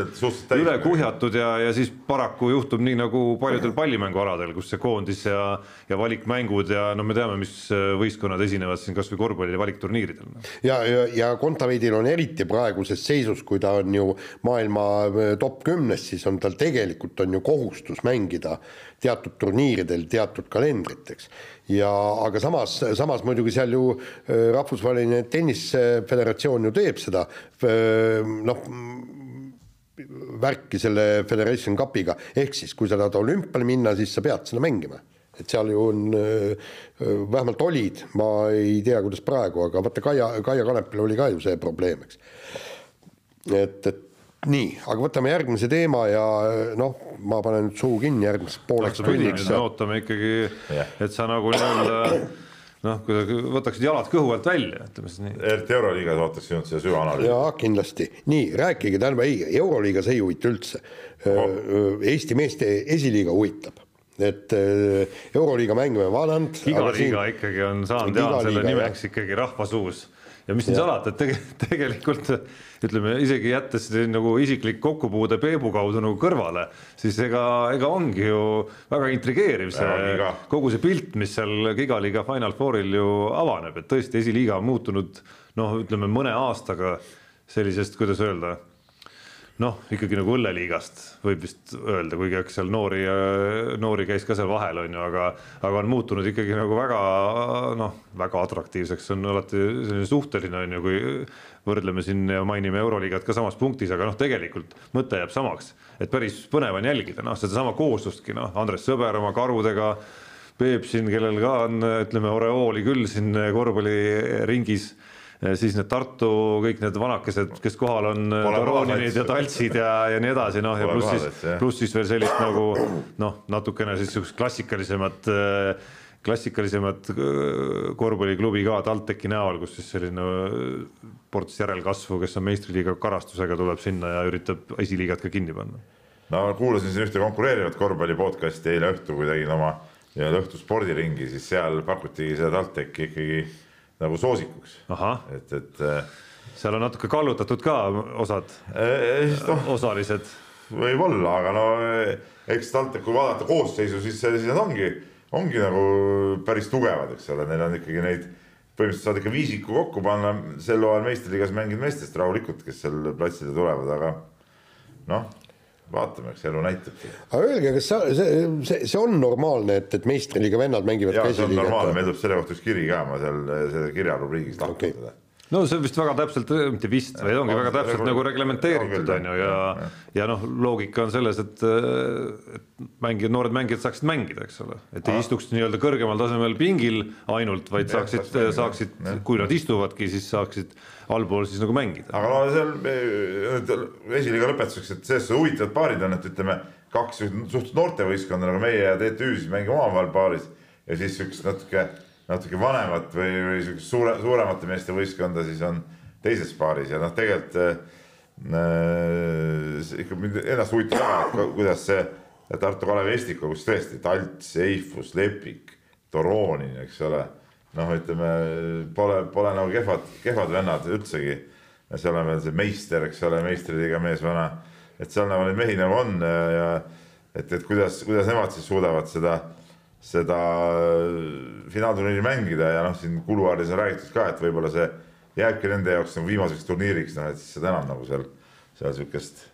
üle kuhjatud ja, ja siis paraku juhtub nii nagu paljudel pallimängualadel, kus see koondis ja, ja valikmängud ja no me teame, mis võistkonnad esinevad siin kasvõi korvpalli valikturniiridel noh. ja, ja, ja Kontaveidil on eriti praeguses seisus, kui ta on ju maailma äh, top kümnes, siis on tal tegelikult on ju kohustus mängida teatud turniiridel teatud kalendrit, eks. Ja aga samas, samas muidugi seal ju äh, rahvusvaheline tenniseföderatsioon ju teeb seda äh, noh, värki selle Federation Cupiga, ehk siis kui sa tahad olümpiale minna, siis sa pead sinna mängima. et seal ju on, vähemalt olid, ma ei tea, kuidas praegu, aga vaata Kaia, Kaia Kanepil oli ka ju see probleem, eks. et, et nii, aga võtame järgmise teema ja noh, ma panen nüüd suu kinni järgmiseks pooleks tunniks. me ootame ikkagi, et sa nagu nii-öelda noh, kuidagi võtaksid jalad kõhu alt välja, ütleme siis nii. eriti Euroliigas ootaks sinult seda süvaanalüüsi. jaa, kindlasti. nii, rääkige, tähendab ei, Euroliigas ei huvita üldse oh.. Eesti meeste esiliiga huvitab et Euroliiga mänge me vaadanud. iga liiga siin... ikkagi on saanud ja selle nimeks ikkagi rahvasuus ja mis siin salata, et tege, tegelikult ütleme isegi jättes nagu isiklik kokkupuude Peebu kaudu nagu kõrvale, siis ega, ega ongi ju väga intrigeeriv see kogu see pilt, mis seal Gigaliiga Final Fouril ju avaneb, et tõesti esiliiga on muutunud noh, ütleme mõne aastaga sellisest, kuidas öelda noh, ikkagi nagu õlleliigast võib vist öelda, kuigi eks seal noori, noori käis ka seal vahel, on ju, aga, aga on muutunud ikkagi nagu väga noh, väga atraktiivseks, on alati selline suhteline, on ju, kui võrdleme siin ja mainime Euroliigat ka samas punktis, aga noh, tegelikult mõte jääb samaks, et päris põnev on jälgida, noh, sedasama kooslustki, noh, Andres Sõber oma karudega, Peep siin, kellel ka on, ütleme, oreooli küll siin korvpalliringis siis need Tartu kõik need vanakesed, kes kohal on, Toroninid ja Taltsid ja, ja nii edasi, noh ja pluss siis, pluss siis veel sellist nagu noh, natukene siis sihukest klassikalisemat klassikalisemat korvpalliklubi ka TalTechi näol, kus siis selline ports järelkasvu, kes on meistriliiga karastusega, tuleb sinna ja üritab esiliigat ka kinni panna. no kuulasin siin ühte konkureerivat korvpalli podcast'i eile õhtul, kui tegin oma nii-öelda õhtu spordiringi, siis seal pakutigi seda TalTechi ikkagi nagu soosikuks. et, et. Äh, seal on natuke kallutatud ka osad eh,, no, osalised. võib-olla, aga no eks TalTech, kui vaadata koosseisu, siis, siis nad ongi, ongi nagu päris tugevad, eks ole, neil on ikkagi neid põhimõtteliselt saad ikka viisiku kokku panna, sel hooajal meistriliigas mänginud meestest rahulikult, kes seal platsile tulevad, aga noh vaatame, eks elu näitab. aga öelge, kas see, see, see, see on normaalne, et, et meistriliiga vennad mängivad jaa, see on normaalne, meil tuleb selle kohta üks kiri ka, ma seal selle kirja rubriigis lahkan okay. seda no see on vist väga täpselt, mitte vist, vaid ongi väga täpselt nagu reglementeeritud, on ju, ja ja noh, loogika on selles, et, et mängijad, noored mängijad saaksid mängida, eks ole, et ei istuks nii-öelda kõrgemal tasemel pingil ainult, vaid saaksid, saaksid, kui nad istuvadki, siis saaksid allpool siis nagu mängida. aga no seal esiliiga lõpetuseks, et selles suhtes huvitavad paarid on, et ütleme, kaks suhteliselt noortevõistkonda nagu meie ja TTÜ siis mängime omavahel paaris ja siis siukest natuke, natuke vanemat või, või siukest suure, suuremate meeste võistkonda siis on teises paaris ja noh, tegelikult äh, ikka mind ennast huvitab väga, kuidas see Tartu Kalevi Estika, kus tõesti Talts, Eifus, Lepik, Toronin, eks ole noh, ütleme pole, pole nagu kehvad, kehvad vennad üldsegi. seal on veel see meister, eks ole, meistriliiga mees vana, et seal nagu neid mehi nagu on ja et, et kuidas, kuidas nemad siis suudavad seda, seda finaalturniiri mängida ja noh, siin kuluaarides on räägitud ka, et võib-olla see jääbki nende jaoks nagu viimaseks turniiriks, noh et siis seda enam nagu seal, seal sihukest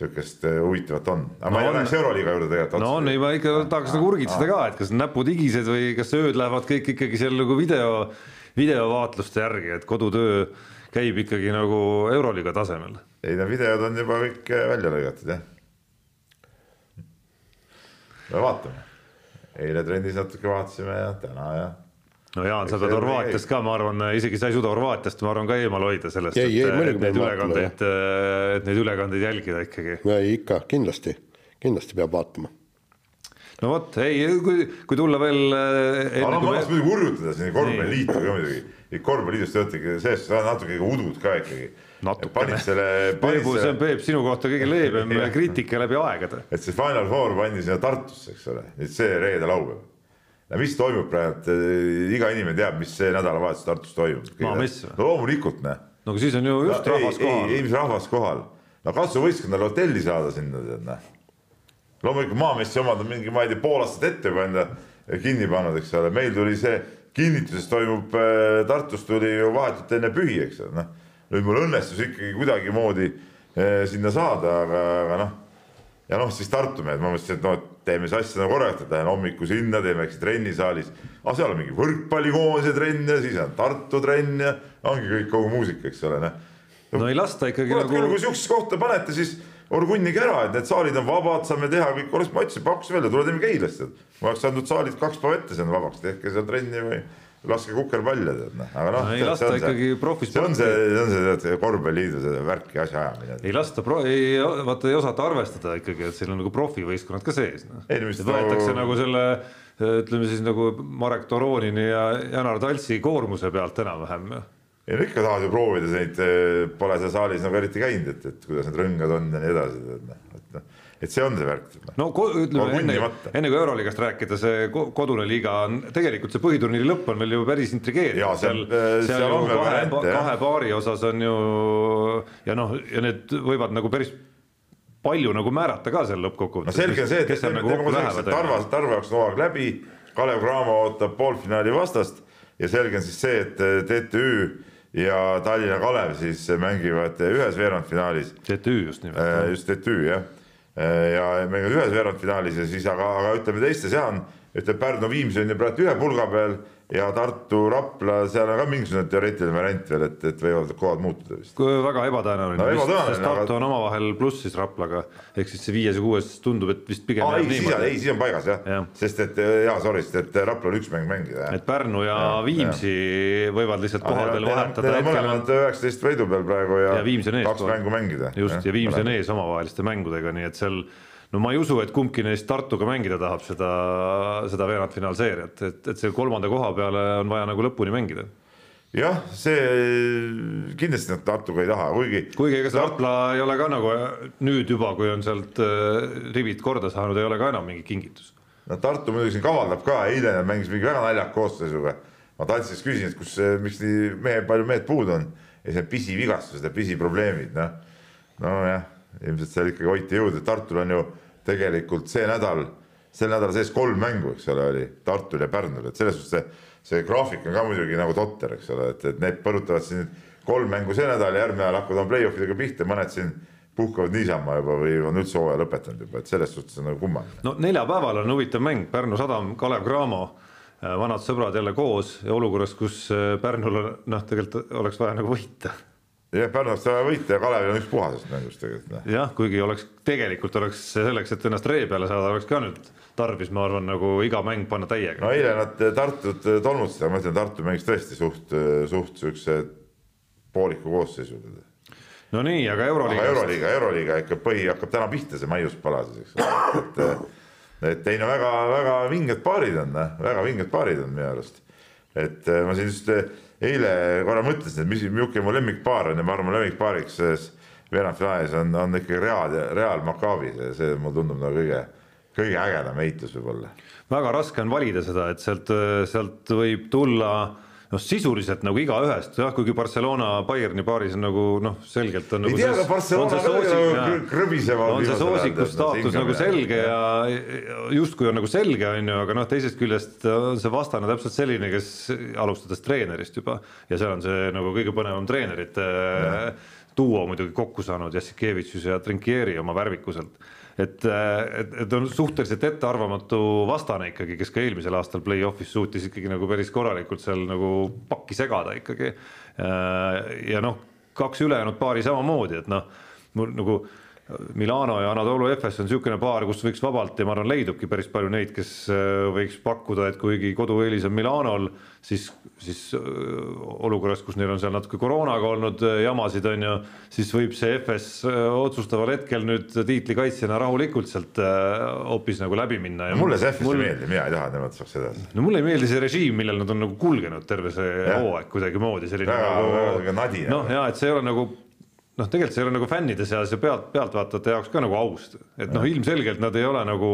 sihukest äh, huvitavat on, aga no ma ei läheks Euroliiga juurde tegelikult. no on, ei ma ikka tahaks nagu urgitseda ka, et kas näpud higised või kas ööd lähevad kõik ikkagi seal nagu video, videovaatluste järgi, et kodutöö käib ikkagi nagu Euroliiga tasemel. ei no videod on juba kõik äh, välja lõigatud jah. no vaatame, eile trennis natuke vaatasime ja täna ja no Jaan, sa pead Horvaatiast ka, ma arvan, isegi sa ei suuda Horvaatiast, ma arvan, ka eemal hoida sellest, et, et neid ülekandeid, et neid ülekandeid jälgida ikkagi. ei ikka, kindlasti, kindlasti peab vaatama. no vot, ei, kui, kui tulla veel. aga noh, ma tahaks muidugi hurjutada siin korvpalliliitu ka muidugi, korvpalliliidust te olete ikka sellest natuke udud ka ikkagi natukene. Peebu, see on Peep sinu kohta kõige leebem kriitika läbi aegade. et see Final Four pandi sinna Tartusse, eks ole, nüüd see reede-laupäev no mis toimub praegu, äh, iga inimene teab, mis see nädalavahetus Tartus toimub. maamess või? no loomulikult, näe. no aga siis on ju just no, rahvas ei, kohal. ei, mis rahvas kohal. no katsu võistkondadele hotelli saada sinna, tead, näe. loomulikult maamessi omad on mingi, ma ei tea, pool aastat ette enda kinni pannud, eks ole, meil tuli see kinnituses toimub äh,, Tartus tuli ju vahetult enne pühi, eks ole, noh. Nüüd mul õnnestus ikkagi kuidagimoodi äh, sinna saada, aga, aga noh ja noh, siis Tartu mehed, ma mõtlesin, et noh, et teeme siis asja nagu korralikult, et lähen hommikul sinna, teeme väikse trennisaalis. aga seal on mingi võrkpallikoondise trenn ja siis on Tartu trenn ja ongi kõik kogu muusika, eks ole, noh. no ei lasta ikkagi nagu. küll, kui sihukesesse kohta panete, siis orgunnige ära, et need saalid on vabad, saame teha kõik, oleks, ma ütlesin, pakkusin välja, tule teeme Keilasse. ma oleks andnud saalid kaks päeva ette, on vabaks, tehke seal trenni või laske kukerpalle tead noh, aga noh. ei lasta ikkagi see on see, see on see tead korvpalliliidu see värk ja asjaajamine. ei lasta ei, vaata ei osata arvestada ikkagi, et seal on nagu profivõistkonnad ka sees no.. No ta- võetakse nagu selle ütleme siis nagu Marek Toronini ja Janar Taltsi koormuse pealt enam-vähem. ei no ikka tahad ju proovida neid, pole seal saalis nagu eriti käinud, et, et kuidas need rõngad on ja nii edasi, et noh, et see on see värk. no ütleme enne enne kui Euroliigast rääkida, see ko- kodune liiga on tegelikult see põhiturniiri lõpp on veel ju päris intrigeeriv. Jaa, seal- seal, seal on ju kahe, kahe paari osas on ju ja noh, ja need võivad nagu päris palju nagu määrata ka seal lõppkokkuvõttes. no selge see, et teeme nagu teeme selleks, et. Tarva, Tarva jaoks on hooaeg läbi, Kalev Cramo ootab poolfinaali vastast ja selge on siis see, et TTÜ ja Tallinna Kalev siis mängivad ühes veerandfinaalis, TTÜ just nimelt. just TTÜ jah, ja mängivad ühes veerandfinaalis ja siis aga, aga ütleme teistes jah on, ütleme Pärnu Viimsi on ju praegu ühe pulga peal ja Tartu Rapla, seal on ka mingisugune teoreetiline variant veel, et, et võivad kohad muutuda vist. väga ebatõenäoline No sest Tartu aga- on omavahel plussis Raplaga, ehk siis see viies ja kuues tundub, et vist pigem aa ei, siis on, ei siis on paigas jah ja., sest et jaa, sorry, sest et Raplal üks mäng mängida et Pärnu ja, ja Viimsi ja. võivad lihtsalt vahetada on hetkel on mõlemad üheksateist võidu peal praegu ja, Ja kaks mängu mängida. just ja Viimsi on ees omavaheliste mängudega, nii et seal no ma ei usu, et kumbki neist Tartuga mängida tahab seda, seda veerandfinaalseeriat, et, et selle kolmanda koha peale on vaja nagu lõpuni mängida. jah, see kindlasti nad Tartuga ei taha, kuigi kuigi ega see Rapla ei ole ka nagu nüüd juba, kui on sealt äh, rivid korda saanud, ei ole ka enam mingi kingitus. no Tartu muidugi siin kavaldab ka, eile nad mängisid mingi väga naljaka koosseisuga. ma Taltsist küsisin, et kus, miks nii mehe, palju mehed puudu on ja see pisivigastused ja pisiprobleemid, noh. nojah, ilmselt seal ikkagi hoiti jõudu, Tartul on ju tegelikult see nädal, sel nädalal sees kolm mängu, eks ole, oli Tartul ja Pärnul, et selles suhtes see, see graafik on ka muidugi nagu totter, eks ole, et, et need põrutavad siin kolm mängu see nädal ja järgmine nädal hakkavad oma play-off idega pihta, mõned siin puhkavad niisama juba või on üldse hooaja lõpetanud juba, et selles suhtes on nagu kummaline. no neljapäeval on huvitav mäng, Pärnu Sadam, Kalev Cramo, vanad sõbrad jälle koos ja olukorras, kus äh, Pärnul on noh, tegelikult oleks vaja nagu võita jah, Pärnu oleks vaja võita ja Kalevil on ükspuha sellest mängust tegelikult noh.. jah, kuigi oleks tegelikult oleks selleks, et ennast ree peale saada, oleks ka nüüd tarvis, ma arvan, nagu iga mäng panna täiega no eile nad Tartut tolmutasid, aga ma ütlen, Tartu mängis tõesti suht, suht siukse pooliku koosseisu. no nii, aga Euroliigas Euroliiga, Euroliiga ikka põhi hakkab täna pihta, see Maius pala siis, eks ole, et et ei no väga-väga vinged paarid on, väga vinged paarid on minu arust. et eh, ma siin just eh, eile korra mõtlesin, et mis, milline mu lemmikpaar on ja ma arvan, lemmikpaariks selles veerandfinaalis on, on ikkagi Real Real Maccabi, see, see mulle tundub nagu kõige, kõige ägedam heitlus võib-olla. Väga raske on valida seda, et sealt, sealt võib tulla noh, sisuliselt nagu igaühest, jah, kuigi Barcelona Bayerni paaris on nagu noh, selgelt on ei nagu tea, see- aga Barcelona ka soosik- nagu jaa. krõ- krõbisevad. on see soosiku staatus nagu selge ja justkui on nagu selge, on ju, aga noh, teisest küljest on see vastane täpselt selline, kes alustades treenerist juba ja seal on see nagu kõige põnevam treenerite duo muidugi kokku saanud, Jassikevitšus ja Trinkieri oma värvikuselt. et, et, et on suhteliselt ettearvamatu vastane ikkagi, kes ka eelmisel aastal play-off'is suutis ikkagi nagu päris korralikult seal nagu pakki segada ikkagi. ja noh, kaks ülejäänud paari samamoodi, et noh, mul nagu Milano ja Anatoly Efes on niisugune paar, kus võiks vabalt ja ma arvan, leidubki päris palju neid, kes äh, võiks pakkuda, et kuigi kodueelis on Milanol, siis, siis äh, olukorras, kus neil on seal natuke koroonaga olnud äh, jamasid, on ju, siis võib see Efes otsustaval hetkel nüüd tiitlikaitsjana rahulikult sealt hoopis nagu läbi minna. mulle see F-ist ei meeldi, mina ei taha, et nemad saaks edasi. no mulle ei meeldi see režiim, millel nad on nagu kulgenud terve see hooaeg kuidagimoodi selline Väga- nagu väga sihuke nadi noh ja et see ei ole nagu noh, tegelikult see ei ole nagu fännide seas ja pealt, pealtvaatajate jaoks ka nagu aus, et noh, ilmselgelt nad ei ole nagu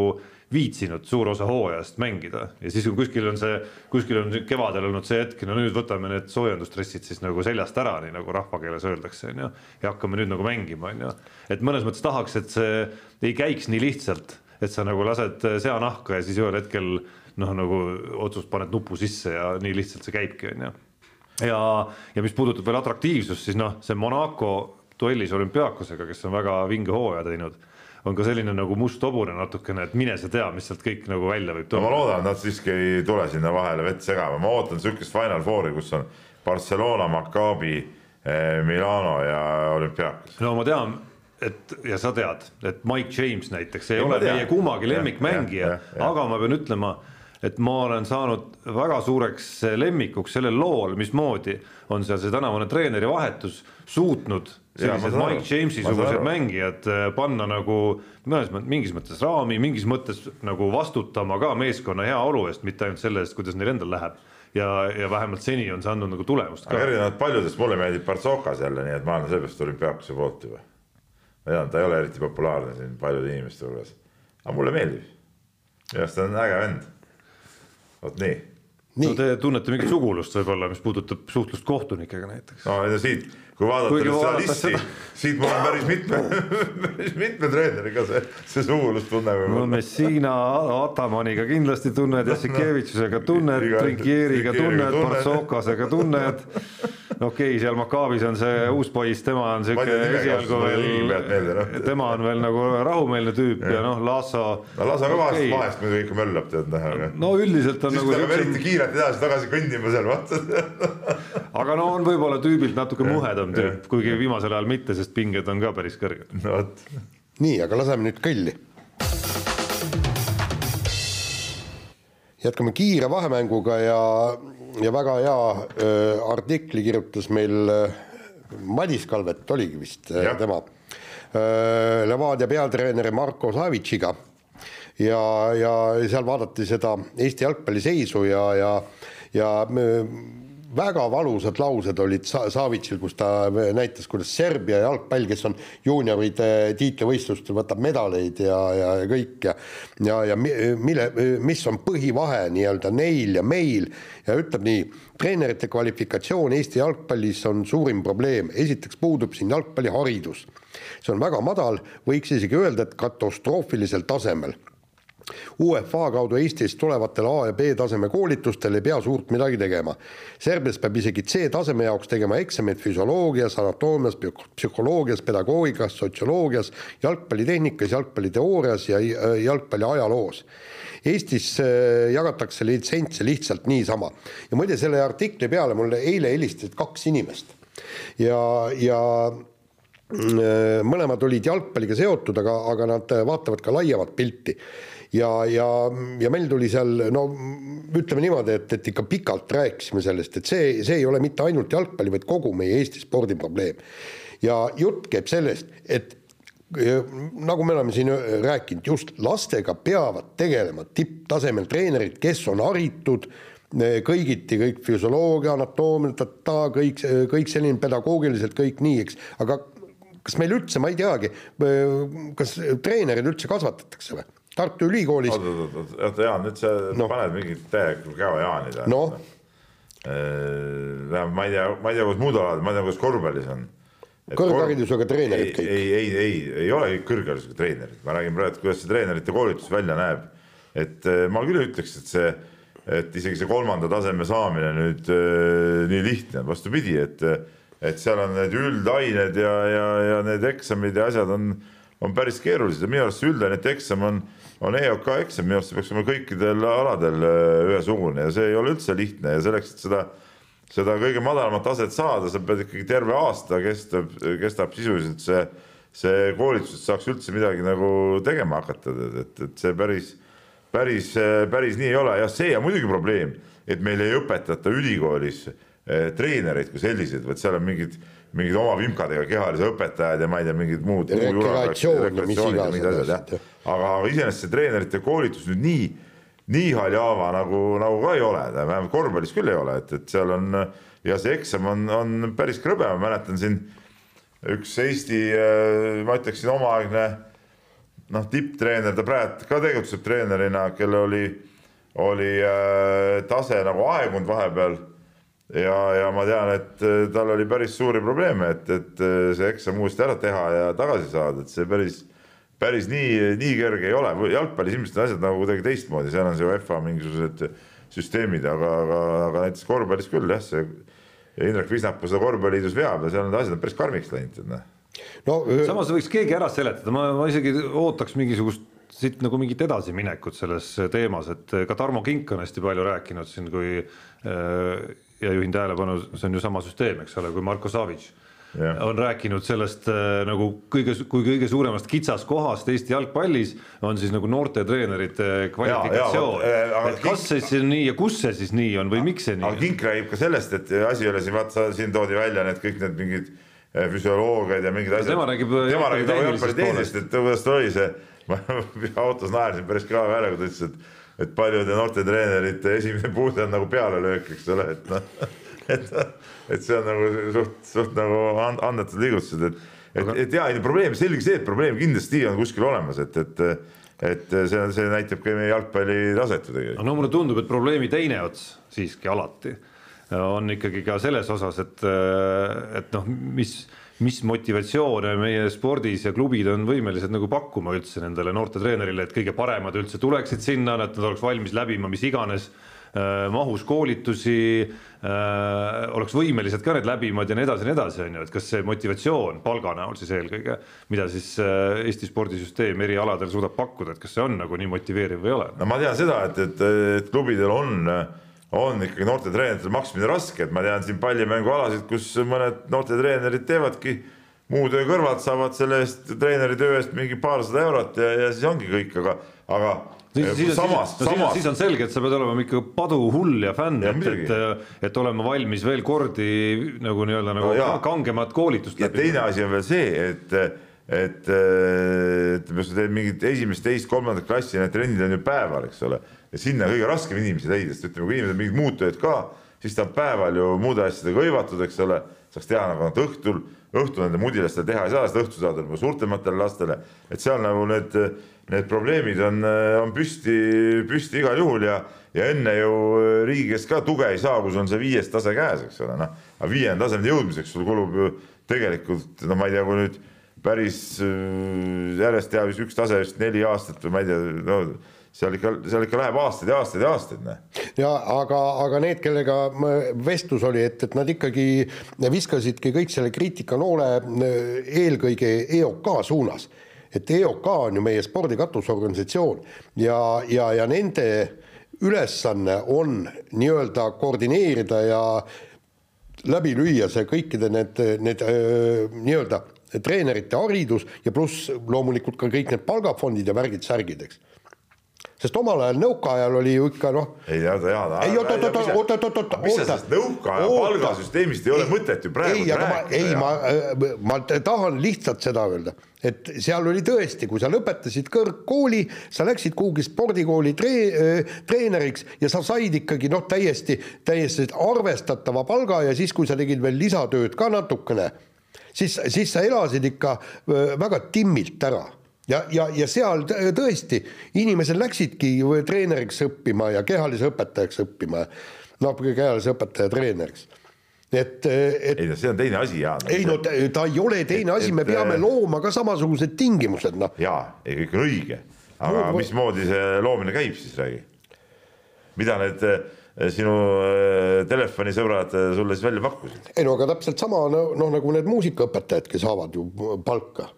viitsinud suur osa hooajast mängida. Ja siis, kui kuskil on see, kuskil on kevadel olnud see hetk, no nüüd võtame need soojendustressid siis nagu seljast ära, nii nagu rahvakeeles öeldakse, on ju, ja hakkame nüüd nagu mängima, on ju. et mõnes mõttes tahaks, et see ei käiks nii lihtsalt, et sa nagu lased sea nahka ja siis ühel hetkel noh, nagu otsust paned nupu sisse ja nii lihtsalt see käibki, on ju. Ja, ja mis puudutab veel atraktiivsust, siis noh, see Monaco duellis olümpiaakosega, kes on väga vinge hooaja teinud, on ka selline nagu must hobune natukene, et mine sa tea, mis sealt kõik nagu välja võib no ma tulla. loodan, et nad siiski ei tule sinna vahele vett segama, ma ootan sihukest Final Fouri, kus on Barcelona, Maccabi, Milano ja olümpiaakas. no ma tean, et ja sa tead, et Mike James näiteks ei Ei, ole meie kummagi lemmikmängija aga ma pean ütlema, et ma olen saanud väga suureks lemmikuks sellel lool, mismoodi on seal see tänavune treeneri vahetus suutnud sellised aru. Mike Jamesi sugused mängijad äh, panna nagu mõnes mõttes, mingis mõttes raami, mingis mõttes nagu vastutama ka meeskonna heaolu eest, mitte ainult selle eest, kuidas neil endal läheb. ja, ja vähemalt seni on see andnud nagu tulemust aga erinevalt paljudest mulle meeldib Partsokas jälle, nii et ma olen sellepärast olümpiaakuse poolt juba. ma tean, ta ei ole eriti populaarne siin paljude inimeste hulgas, aga mulle meeldib. minu arust ta on äge vend. Vot nii. no te tunnete mingit sugulust võib-olla, mis puudutab suhtlust kohtunikega näiteks. no ja siit, kui vaadata nüüd seda listi seda-, siit mul on päris mitme, päris mitme treeneriga see, see sugulustunne no võib-olla. Messina Atamaniga kindlasti tunned, Jassikevitšusega tunned, Iga- Trinkieriga tunned, tunned. Bartsokasega tunned. okei okay,, seal Makaabis on see uus poiss, tema on siuke esialgu veel noh., tema on veel nagu rahumeelne tüüp ja, ja noh, Lasso. no lase ka vahest, vahest muidugi ikka möllab tead näha, aga no üldiselt on siis nagu ta peab eriti kiirelt edasi-tagasi kõndima seal, vaata. aga no on võib-olla tüübilt natuke muhedam tüüp, kuigi viimasel ajal mitte, sest pinged on ka päris kõrged. no vot, nii, aga laseme nüüd kõlli. jätkame kiire vahemänguga ja, ja väga hea äh, artikli kirjutas meil Madis Kalvet oligi vist Jah. tema Levadia peatreeneri Marko Savitšiga ja, ja seal vaadati seda Eesti jalgpalli seisu ja, ja, ja äh, väga valusad laused olid Sa- Savitšil, kus ta näitas, kuidas Serbia jalgpall, kes on juunioride tiitlivõistlustel, võtab medaleid ja, ja, ja kõik ja ja, ja mi- mille, mis on põhivahe nii-öelda neil ja meil ja ütleb nii, treenerite kvalifikatsioon Eesti jalgpallis on suurim probleem, esiteks puudub siin jalgpalliharidus. see on väga madal, võiks isegi öelda, et katastroofilisel tasemel UEFA kaudu Eestist tulevatele A ja B taseme koolitustel ei pea suurt midagi tegema. Serbias peab isegi C-taseme jaoks tegema eksameid füsioloogias, anatoomias, psühholoogias, pedagoogikas, sotsioloogias, jalgpallitehnikas, jalgpalliteoorias ja jalgpalli ajaloos. Eestis äh, jagatakse litsentse lihtsalt niisama ja muide selle artikli peale mulle eile helistasid kaks inimest ja, ja äh, mõlemad olid jalgpalliga seotud, aga, aga nad vaatavad ka laiemat pilti ja, ja, ja meil tuli seal no ütleme niimoodi, et, et ikka pikalt rääkisime sellest, et see, see ei ole mitte ainult jalgpalli, vaid kogu meie Eesti spordiprobleem. ja jutt käib sellest, et nagu me oleme siin rääkinud, just lastega peavad tegelema tipptasemel treenerid, kes on haritud kõigiti, kõik füsioloogia, anatoomia, kõik, kõik selline pedagoogiliselt kõik nii, eks, aga kas meil üldse, ma ei teagi, kas treenereid üldse kasvatatakse või? Tartu Ülikoolis, oot, oot, oot, Jaan, nüüd sa No. paned mingit täielikku käo Jaani taha noh, Äh, ma ei tea, ma ei tea, kuidas muud alad, ma ei tea, kuidas korvpallis on. Kõrgharidusega treenerid ei, kõik. ei, ei, ei, ei ole kõik kõrgharidusega treenerid, ma räägin praegu, kuidas see treenerite koolitus välja näeb. et eh, ma küll ei ütleks, et see, et isegi see kolmanda taseme saamine nüüd äh, nii lihtne on, vastupidi, et, et seal on need üldained ja, ja, ja need eksamid ja asjad on, on päris keerulised ja minu arust see üldainete eksam on, on EOK eksam, minu arust see peaks olema kõikidel aladel äh, ühesugune ja see ei ole üldse lihtne ja selleks, et seda seda kõige madalamat taset saada, sa pead ikkagi terve aasta kestab, kestab sisuliselt see, see koolitus, et saaks üldse midagi nagu tegema hakata, et, et see päris, päris, päris nii ei ole ja see on muidugi probleem, et meil ei õpetata ülikoolis eh, treenereid kui selliseid, vaid seal on mingid, mingid oma vimkadega kehalise õpetajad ja ma ei tea, mingid muud. Rekreatsioon ja mis iganes asjad, jah. aga, iseenesest see treenerite koolitus nüüd nii, nii haljaava nagu, nagu ka ei ole, vähemalt korvpallis küll ei ole, et, et seal on ja see eksam on, on päris krõbe, ma mäletan siin üks Eesti, ma ütleksin omaaegne noh, tipptreener, ta praegu ka tegutseb treenerina, kellel oli, oli äh, tase nagu aegunud vahepeal. Ja, ja ma tean, et äh, tal oli päris suuri probleeme, et, et äh, see eksam uuesti ära teha ja tagasi saada, et see päris päris nii, nii kerge ei ole, jalgpallis ilmselt on asjad nagu kuidagi teistmoodi, seal on see UEFA mingisugused süsteemid, aga, aga, aga näiteks korvpallis küll jah, see ja Indrek Visnapuu seda korvpalliliidus veab ja seal need asjad on päris karmiks läinud, et noh. no samas võiks keegi ära seletada, ma, ma isegi ootaks mingisugust siit nagu mingit edasiminekut selles teemas, et ka Tarmo Kink on hästi palju rääkinud siin, kui äh, ja juhin tähelepanu, see on ju sama süsteem, eks ole, kui Marko Savic Jah. on rääkinud sellest äh, nagu kõige, kui kõige suuremast kitsaskohast Eesti jalgpallis on siis nagu noorte treenerite kvalifikatsioon. äh, aga et kas see siis nii ja kus see siis nii on või miks see nii aga on? Kink räägib ka sellest, et asi ei ole siin, vaata siin toodi välja need kõik need mingid eh, füsioloogiad ja mingid asjad. tema räägib tema räägib nagu jalgpalli jalgpallitehnisest, et kuidas ta oli see, ma autos naersin päris kõva häälega, ta ütles, et et paljude noorte treenerite esimene puude on nagu pealelöök, eks ole, et noh, et, et see on nagu suht, suht nagu andetud liigutused, et et, et ja probleem, selge see, et probleem kindlasti on kuskil olemas, et, et et see on, see näitab ka meie jalgpalli taset ju tegelikult. no mulle tundub, et probleemi teine ots siiski alati on ikkagi ka selles osas, et, et noh, mis, mis motivatsioone meie spordis ja klubid on võimelised nagu pakkuma üldse nendele noorte treenerile, et kõige paremad üldse tuleksid sinna, et nad oleks valmis läbima mis iganes äh, mahus koolitusi äh,, oleks võimelised ka need läbima ja nii edasi ja nii edasi, on ju, et kas see motivatsioon palga näol siis eelkõige, mida siis äh, Eesti spordisüsteem eri aladel suudab pakkuda, et kas see on nagu nii motiveeriv või ei ole? no ma tean seda, et, et, et klubidel on, on ikkagi noorte treenerite maksmine raske, et ma tean siin pallimängualasid, kus mõned noorte treenerid teevadki muu töö kõrvalt, saavad selle eest treeneri töö eest mingi paarsada eurot ja, ja siis ongi kõik, aga, aga siis, siis, samas, no, samas siis on selge, et sa pead olema ikka paduhull ja fänn, Ja et, muidugi. et, et olema valmis veel kordi nagu nii-öelda nagu No kangemat koolitust ja teine asi on veel see, et, et ütleme, kui sa teed mingit esimest, teist, kolmandat klassi, need trennid on ju päeval, eks ole. ja sinna kõige raskem inimesi leida, sest ütleme, kui inimesed mingid muud tööd ka, siis ta on päeval ju muude asjadega hõivatud, eks ole. saaks teha nagu õhtul, õhtul nende mudilastele teha ei saa, sest õhtul saavad juba suurtematele lastele. et seal nagu need, need probleemid on, on püsti, püsti igal juhul ja, ja enne ju riigi käest ka tuge ei saa, kui sul on see viies tase käes, eks ole, noh. aga viienda tasemeni jõudmiseks sul kulub ju tegelikult, no ma ei tea, kui nüüd päris äh, järjest teha vist üks tase vist neli aastat või ma ei tea, no seal ikka, seal ikka läheb aastaid ja aastaid ja aastaid, noh. ja aga, aga need, kellega vestlus oli, et, et nad ikkagi viskasidki kõik selle kriitikanoole äh, eelkõige EOK suunas. et EOK on ju meie spordi katusorganisatsioon ja, ja, ja nende ülesanne on nii-öelda koordineerida ja läbi lüüa see kõikide need, need öö, nii-öelda treenerite haridus ja pluss loomulikult ka kõik need palgafondid ja värgid-särgid, eks. Sest omal ajal nõukaajal oli ju ikka noh, ei teada, jaa. Ei, oot, oot, oot, oot, oot, oot, mis sa sellest nõukaaja palgasüsteemist ei ole mõtet ju praegu ei, ma, ei, ma, ma tahan lihtsalt seda öelda, et seal oli tõesti, kui sa lõpetasid kõrgkooli, sa läksid kuhugi spordikooli tree, treeneriks ja sa said ikkagi noh, täiesti, täiesti arvestatava palga ja siis, kui sa tegid veel lisatööd ka natukene, siis, siis sa elasid ikka öö, väga timmilt ära ja, ja, ja seal tõ- tõesti inimesed läksidki treeneriks õppima ja kehalise õpetajaks õppima. no kehalise õpetaja treeneriks. et, et ei no see on teine asi, Jaan. ei no ta, ta ei ole teine asi, me et, peame äh, looma ka samasugused tingimused, noh. jaa, ei kõik on õige, aga Muu- mismoodi see loomine käib siis, räägi. mida need eh, sinu eh, telefonisõbrad sulle siis välja pakkusid? ei no aga täpselt sama no, noh, nagu need muusikaõpetajad, kes saavad ju palka.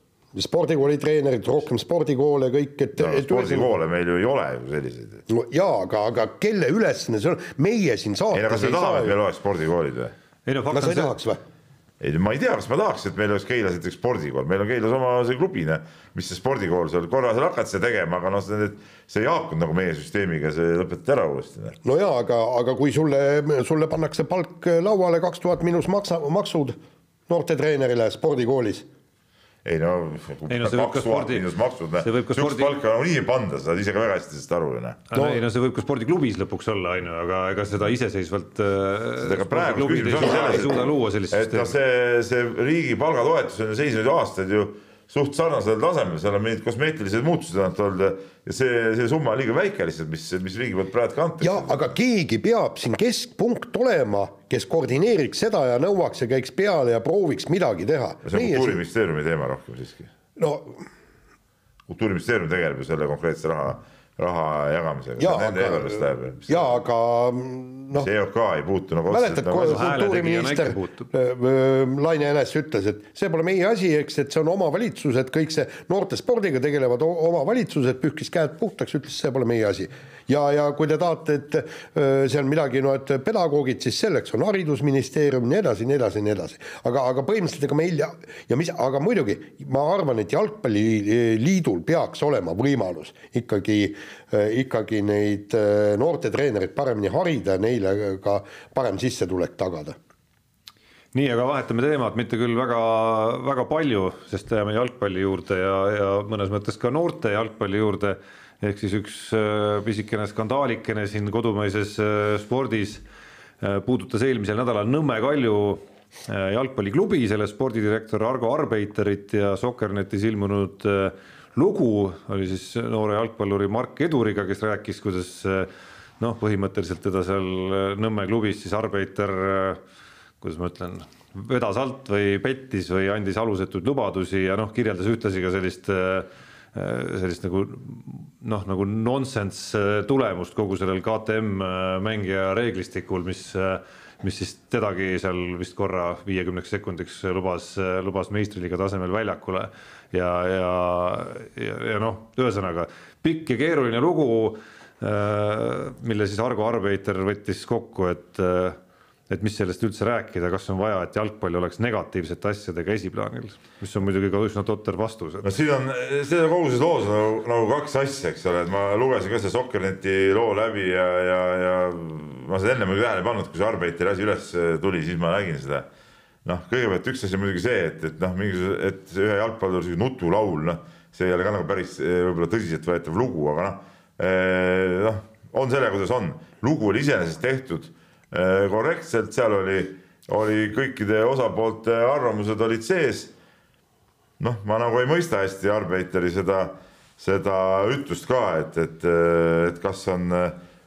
Spordikooli treenerid, rohkem spordikoole, kõik, et no spordikoole meil ju ei ole ju selliseid. no jaa, aga, aga kelle ülesanne see on, meie siin ei no saates kas me tahame, et meil oleks spordikoolid või? ei no fakt kas sa on ei see, tahaks või? ei, ma ei tea, kas ma tahaks, et meil oleks Keilas näiteks spordikool, meil on Keilas oma see klubine, mis see spordikool seal, korra seal hakati seda tegema, aga noh, see, see ei haakunud nagu meie süsteemiga, see lõpetati ära uuesti. noh. no jaa, aga, aga kui sulle, sulle pannakse palk lauale kaks tuhat miinus maksa, maksud noortetreenerile spordikoolis Ei ei no, no see võib ka spordi- see võib ka spordi- palka nagunii ei panda, sa saad ise ka väga hästi sellest aru ju noh. no, ei no see võib ka spordiklubis lõpuks olla, on ju, aga ega seda iseseisvalt äh, on et noh, see, see riigi palgatoetus on ju seisnud ju aastaid ju suht sarnasel tasemel, seal on mingid kosmeetilised muutused ainult olnud ja- see, see summa on liiga väike lihtsalt, mis, mis riigi poolt praegu antakse. ja aga keegi peab siin keskpunkt olema, kes koordineeriks seda ja nõuaks ja käiks peale ja prooviks midagi teha. see on kultuuriministeeriumi teema rohkem siiski. no kultuuriministeerium tegeleb ju selle konkreetse raha raha jagamisega, Jaa, nende aga- eelarvest läheb. jaa, aga noh see, EOK ei puutu nagu mäletad, otseselt nagu asjasse. kultuuriminister puutub. äh, Laine Jänes ütles, et see pole meie asi, eks, et see on omavalitsused, kõik see noortespordiga tegelevad omavalitsused, pühkis käed puhtaks, ütles, see pole meie asi. ja, ja kui te tahate, et seal midagi, no et pedagoogid, siis selleks on haridusministeerium, nii edasi, nii edasi, nii edasi. aga, aga põhimõtteliselt ega meil ja, ja mis, aga muidugi ma arvan, et jalgpalliliidul peaks olema võimalus ikkagi, ikkagi neid noortetreenereid paremini harida ja neile ka parem sissetulek tagada nii, aga vahetame teemat, mitte küll väga, väga palju, sest jääme jalgpalli juurde ja, ja mõnes mõttes ka noorte jalgpalli juurde. Ehk siis üks äh, pisikene skandaalikene siin kodumaises äh, spordis äh, puudutas eelmisel nädalal Nõmme Kalju äh, jalgpalliklubi, selle spordidirektor Argo Arbeiterit ja Soccernetis ilmunud äh, lugu oli siis noore jalgpalluri Mark Eduriga, kes rääkis, kuidas äh, noh, põhimõtteliselt teda seal äh, Nõmme klubis siis Arbeiter äh, kuidas ma ütlen, vedas alt või pettis või andis alusetuid lubadusi ja noh, kirjeldas ühtlasi ka sellist sellist nagu noh, nagu nonsense tulemust kogu sellel KTM mängija reeglistikul, mis mis siis tedagi seal vist korra viiekümneks sekundiks lubas, lubas meistriliiga tasemel väljakule. Ja, ja, ja, ja noh, ühesõnaga pikk ja keeruline lugu, mille siis Argo Arbeiter võttis kokku, et et mis sellest üldse rääkida, kas on vaja, et jalgpall oleks negatiivsete asjadega esiplaanil, mis on muidugi ka üsna totter vastus. no siin on, see kogu selles loos on nagu, nagu kaks asja, eks ole, et ma lugesin ka selle Sokkerneti loo läbi ja, ja, ja ma seda enne muidugi tähele ei pannud, kui see Arbeiteri asi üles tuli, siis ma nägin seda. noh, kõigepealt üks asi on muidugi see, et, et noh, mingisugune, et ühe jalgpalluri sihuke nutulaul, noh, see ei ole ka nagu päris eh, võib-olla tõsiseltvõetav lugu, aga noh, noh, on sellega, kuidas on. lugu oli iseenesest tehtud eh, korrektselt, seal oli, oli kõikide osapoolte arvamused olid sees. Noh, ma nagu ei mõista hästi Arbeiteri seda, seda ütlust ka, et, et, et kas on,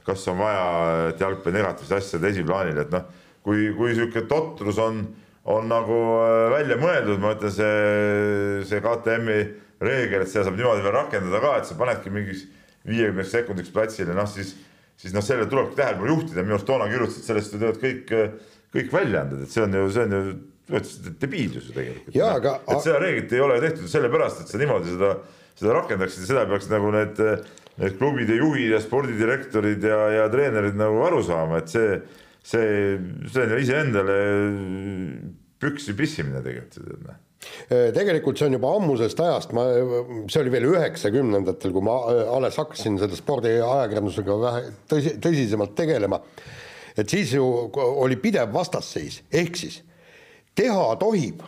kas on vaja, et jalgpalli negatiivsed asjad esiplaanil, et noh, kui, kui sihuke totrus on, on nagu äh, välja mõeldud, ma ütlen, see, see KTM-i reegel, et seda saab niimoodi veel rakendada ka, et sa panedki mingiks viiekümneks sekundiks platsile, noh siis, siis noh, sellele tulebki tähelepanu juhtida, minu arust toona kirjutasid sellest ju teevad kõik, kõik väljaanded, et see on ju, see on ju debiilsus ju tegelikult. Aga- et seda reeglit ei ole tehtud sellepärast, et sa niimoodi seda, seda rakendaksid ja seda peaks nagu need, need klubide juhid ja spordidirektorid ja, ja treenerid nagu aru saama, et see, see, see on ju iseendale püksi pissimine tegelikult. Noh. tegelikult see on juba ammusest ajast, ma, see oli veel üheksakümnendatel, kui ma äh, alles hakkasin seda spordiajakirjandusega vähe tõsi, tõsisemalt tegelema. et siis ju oli pidev vastasseis, ehk siis teha tohib,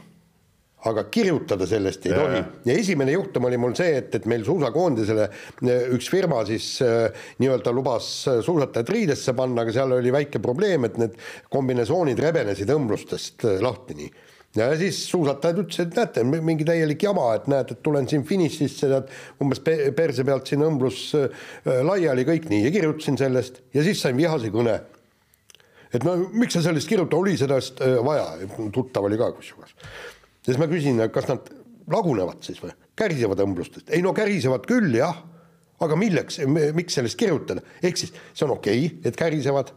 aga kirjutada sellest ei Jaa, tohi ja esimene juhtum oli mul see, et, et meil suusakoondisele äh, üks firma siis äh, nii-öelda lubas äh, suusatajad riidesse panna, aga seal oli väike probleem, et need kombinesoonid rebenesid õmblustest äh, lahti nii. Ja siis suusatajad ütlesid, et näete, mingi täielik jama, et näed, et tulen siin finišisse, tead umbes pe- perse pealt siin õmblus äh, laiali kõik nii ja kirjutasin sellest ja siis sain vihase kõne et no miks sa sellest kirjuta, oli sellest äh, vaja, tuttav oli ka kusjuures. siis ma küsin, kas nad lagunevad siis või, kärisevad õmblustest, ei no kärisevad küll jah, aga milleks, miks sellest kirjutada, ehk siis see on okei okay,, et kärisevad,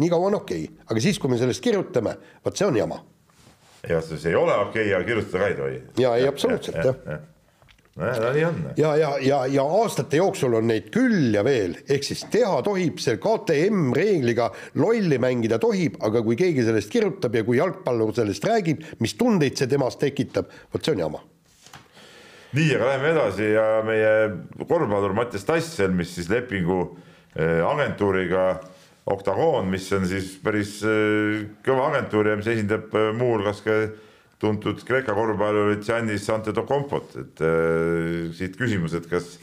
nii kaua on okei okay., aga siis, kui me sellest kirjutame, vot see on jama. Ei vasta, see ei ole okei okay,, aga kirjutada ka ei tohi. Jaa, ei, absoluutselt, jah. jah. nojah, no nii on. ja, ja, ja, ja aastate jooksul on neid küll ja veel, ehk siis teha tohib, selle KTM reegliga lolli mängida tohib, aga kui keegi sellest kirjutab ja kui jalgpallur sellest räägib, mis tundeid see temas tekitab, vot see on jama nii, aga läheme edasi ja meie korvpallur Mattias Tass sõlmis siis lepingu eh, agentuuriga Octagon, mis on siis päris eh, kõva agentuur ja mis esindab eh, muuhulgas ka tuntud Kreeka korvpallurit Giannis Antetokounmpot, et äh, siit küsimus, et kas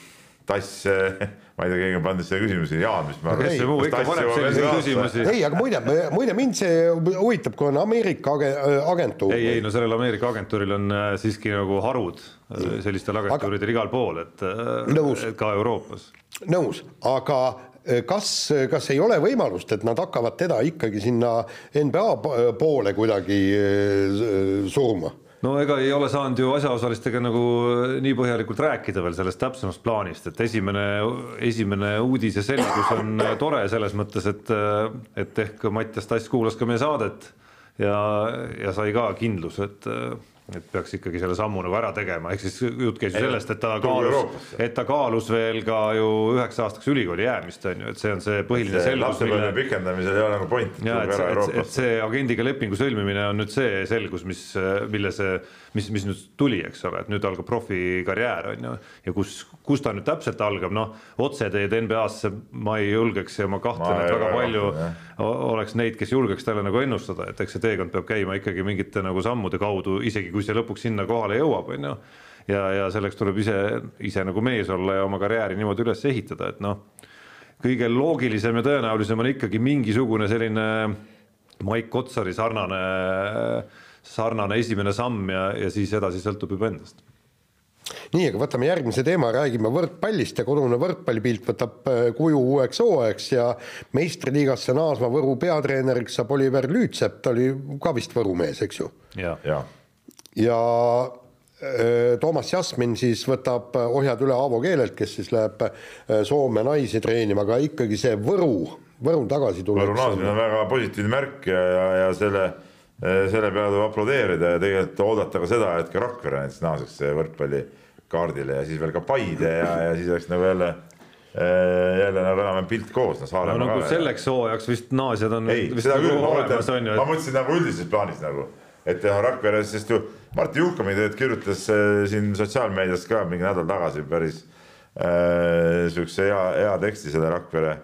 Tass, ma ei tea, keegi on pannud selle küsimuse, Jaan vist. kes see muu ikka paneb selliseid küsimusi. ei, aga muide, muide mind see huvitab, kui on Ameerika age, agentuur. ei, ei no sellel Ameerika agentuuril on äh, siiski nagu harud äh, sellistel agentuuridel igal pool, et, äh, et ka Euroopas. nõus, aga kas, kas ei ole võimalust, et nad hakkavad teda ikkagi sinna NBA po- poole kuidagi eh, suruma? no ega ei ole saanud ju asjaosalistega nagu nii põhjalikult rääkida veel sellest täpsemast plaanist, et esimene, esimene uudis ja selgus on tore selles mõttes, et, et ehk Mattias Tass kuulas ka meie saadet ja, ja sai ka kindluse, et et peaks ikkagi selle sammu nagu ära tegema, ehk siis jutt käis ju sellest, et ta kaalus, et ta kaalus veel ka ju üheks aastaks ülikooli jäämist, on ju, et see on see põhiline see selgus. lapsepõlve pikendamisel ei ole nagu pointi. ja et, et, et see agendiga lepingu sõlmimine on nüüd see selgus, mis, mille see, mis, mis nüüd tuli, eks ole, et nüüd algab profikarjäär on ju. ja kus, kus ta nüüd täpselt algab, noh otseteed NBA-sse ma ei julgeks ja ma kahtlen, et väga palju jah. oleks neid, kes julgeks talle nagu ennustada, et eks see teekond peab käima ikkagi mingite nagu sammude kaudu, isegi kui see lõpuks sinna kohale jõuab, on ju. ja, ja selleks tuleb ise, ise nagu mees olla ja oma karjääri niimoodi üles ehitada, et noh, kõige loogilisem ja tõenäolisem on ikkagi mingisugune selline Mike Kotsari sarnane, sarnane esimene samm ja, ja siis edasi sõltub juba endast nii, aga võtame järgmise teema, räägime võrkpallist ja kodune võrkpallipilt võtab äh, kuju uueks hooajaks ja meistriliigasse naasma Võru peatreeneriks saab Oliver Lüütsepp, ta oli ka vist Võru mees, eks ju? ja, ja ja Toomas Jasmin siis võtab ohjad üle Aavo Keelelt, kes siis läheb Soome naisi treenima, aga ikkagi see Võru, Võru tagasitulek. Võru naasmine on väga positiivne märk ja, ja, ja selle, selle peale tuleb aplodeerida ja tegelikult oodata ka seda, et ka Rakvere näiteks naaseks võrkpallikaardile ja siis veel ka Paide ja, ja siis oleks nagu jälle jälle nagu enam-vähem pilt koos no,. no nagu selleks hooajaks vist naasjad on. ei, seda küll, ma mõtlen, ma mõtlesin nagu üldises plaanis nagu et teha Rakveres, sest ju Martti Juhkami tegelikult kirjutas äh, siin sotsiaalmeedias ka mingi nädal tagasi päris äh, siukse hea, hea teksti selle Rakvere,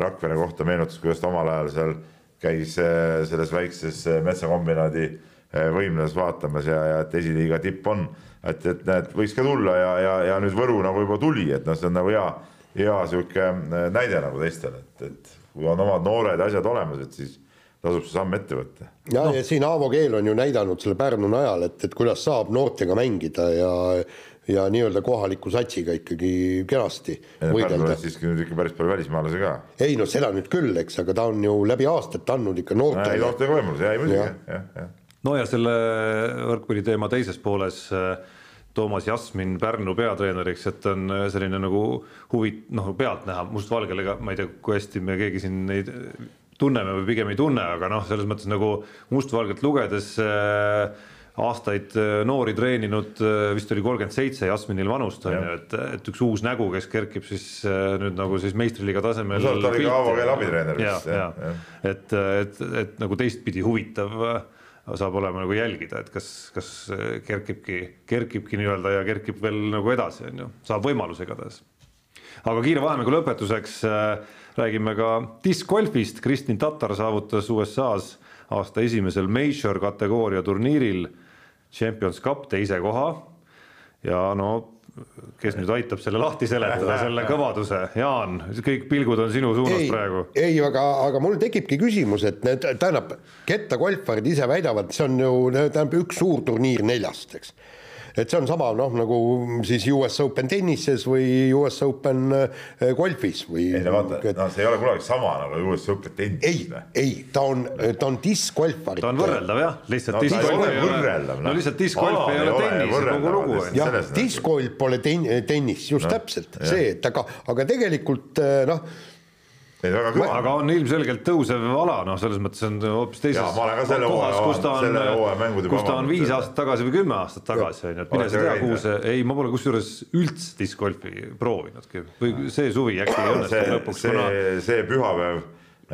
Rakvere kohta, meenutas, kuidas ta omal ajal seal käis äh, selles väikses äh, metsakombinaadi äh, võimlas vaatamas ja, ja et esiliiga tipp on, et, et näed, võiks ka tulla ja, ja, ja nüüd Võru nagu juba tuli, et noh, see on nagu hea, hea sihuke äh, näide nagu teistele, et, et kui on omad noored asjad olemas, et siis tasub see samm ette võtta. ja no., ja siin Aavo Keel on ju näidanud selle Pärnu najal, et, et kuidas saab noortega mängida ja ja nii-öelda kohaliku satsiga ikkagi kenasti võidelda. siiski nüüd ikka päris palju välismaalasi ka. ei no seda nüüd küll, eks, aga ta on ju läbi aastate andnud ikka noortele. noortega võimaluse, jaa, muidugi, jah, jah. no ja selle võrkpalliteema teises pooles Toomas Jasmin Pärnu peatreeneriks, et on selline nagu huvi, noh, pealtnäha mustvalgele ka, ma ei tea, kui hästi me keegi siin neid tunneme või pigem ei tunne, aga noh, selles mõttes nagu mustvalgelt lugedes äh, aastaid äh, noori treeninud, äh, vist oli kolmkümmend seitse Jasminil vanust on ju, et, et üks uus nägu, kes kerkib siis nüüd nagu siis meistriliiga tasemel. no ta oli ka Aavo Keel abitreener vist. et, et, et nagu teistpidi huvitav saab olema nagu jälgida, et kas, kas kerkibki, kerkibki nii-öelda ja kerkib veel nagu edasi, on ju, saab võimaluse igatahes. aga kiire vahemängu lõpetuseks äh, räägime ka diskgolfist, Kristin Tatar saavutas USA-s aasta esimesel major kategooria turniiril Champions Cup teise koha. Ja no kes nüüd aitab selle lahti seletada, selle kõvaduse, Jaan, kõik pilgud on sinu suunas ei, praegu. ei, aga, aga mul tekibki küsimus, et need, tähendab, kettagolfarid ise väidavad, see on ju, tähendab üks suur turniir neljast, eks et see on sama noh, nagu siis US Open tennises või US Open äh, golfis või. ei no vaata et..., no see ei ole kunagi sama nagu US Open tennis. ei, ei, ta on, ta on diskgolfar. ta on võrreldav jah, lihtsalt no, diskgolf ei ole võrreldav. no lihtsalt diskgolf ei ole tennis, kogu lugu on. jah, diskgolf pole ten-, tennis, just no, täpselt jah. see, et aga, aga tegelikult äh, noh aga on ilmselgelt tõusev ala, noh, selles mõttes on hoopis teises kohas, kus ta on, kus ta on viis aastat tagasi või kümme aastat tagasi, on ju, et mine sa tea, kuhu see, ei, ma pole kusjuures üldse discgolfi proovinudki või see suvi äkki ei õnnestunud lõpuks. see, see pühapäev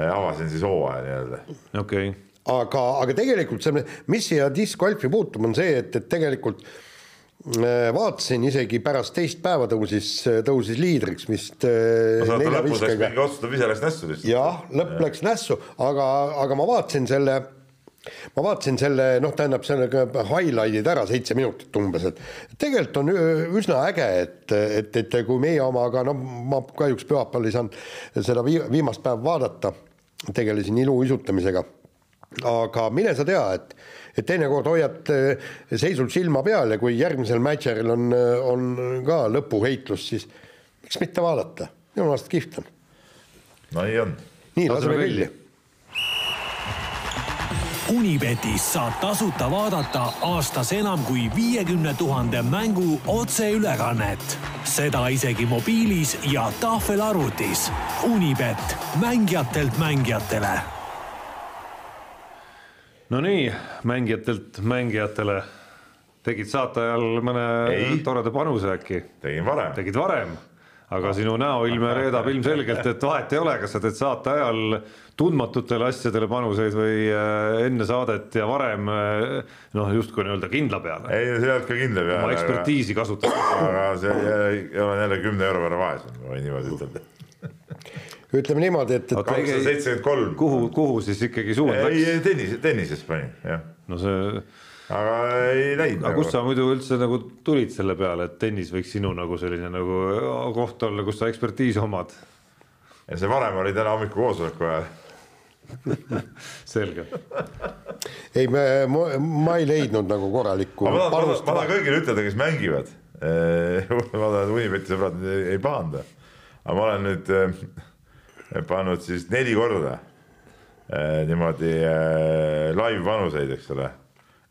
avasin siis hooaja nii-öelda. okei okay. aga, aga tegelikult see, mis siia discgolfi puutub, on see, et, et tegelikult Äh, vaatasin isegi pärast teist päeva tõusis, tõusis liidriks vist äh, lõpus läks mingi otsustav ise läks nässu lihtsalt. jah, lõpp ja. läks nässu, aga, aga ma vaatasin selle, ma vaatasin selle, noh, tähendab selle highlight'id ära, seitse minutit umbes, et tegelikult on üsna äge, et, et, et kui meie omaga, no ma kahjuks pühapäeval ei saanud seda viimast päeva vaadata, tegelesin iluuisutamisega. aga mine sa tea, et et teinekord hoiad eh, seisul silma peal ja kui järgmisel matšeril on, eh, on ka lõpuheitlus, siis miks mitte vaadata, minu meelest kihvt on. no nii on. nii, laseme kõlli Unibetis saab tasuta vaadata aastas enam kui viiekümne tuhande mängu otseülekannet. seda isegi mobiilis ja tahvelarvutis. Unibet, mängijatelt mängijatele. Nonii, mängijatelt mängijatele. tegid saate ajal mõne Ei. toreda panuse äkki? tegin varem. tegid varem, aga sinu näoilme reedab ilmselgelt, et vahet ei ole, kas sa teed saate ajal tundmatutele asjadele panuseid või äh, enne saadet ja varem äh, noh, justkui nii-öelda kindla peale. ei, see ei olnud ka kindla oma peale, ekspertiisi kasutades. aga see jä- olen jälle kümne euro võrra vaesem, ma võin niimoodi ütelda. Ütleme niimoodi, et, et kakssada seitsekümmend kolm. kuhu, kuhu siis ikkagi suund ei, läks? ei tennis, tennises panin, jah. no see, aga ei läinud aga kust sa muidu üldse nagu tulid selle peale, et tennis võiks sinu nagu selline nagu koht olla, kus sa ekspertiisi omad? ja see varem oli täna hommiku koosoleku ajal. selge. ei, ma, ma ei leidnud nagu korralikku ma tahan, kõigile ütelda, kes mängivad. ma tahan, et Unibeti sõbrad ei, pahanda. aga ma olen nüüd pannud siis neli korda eh, niimoodi eh, live panuseid, eks ole.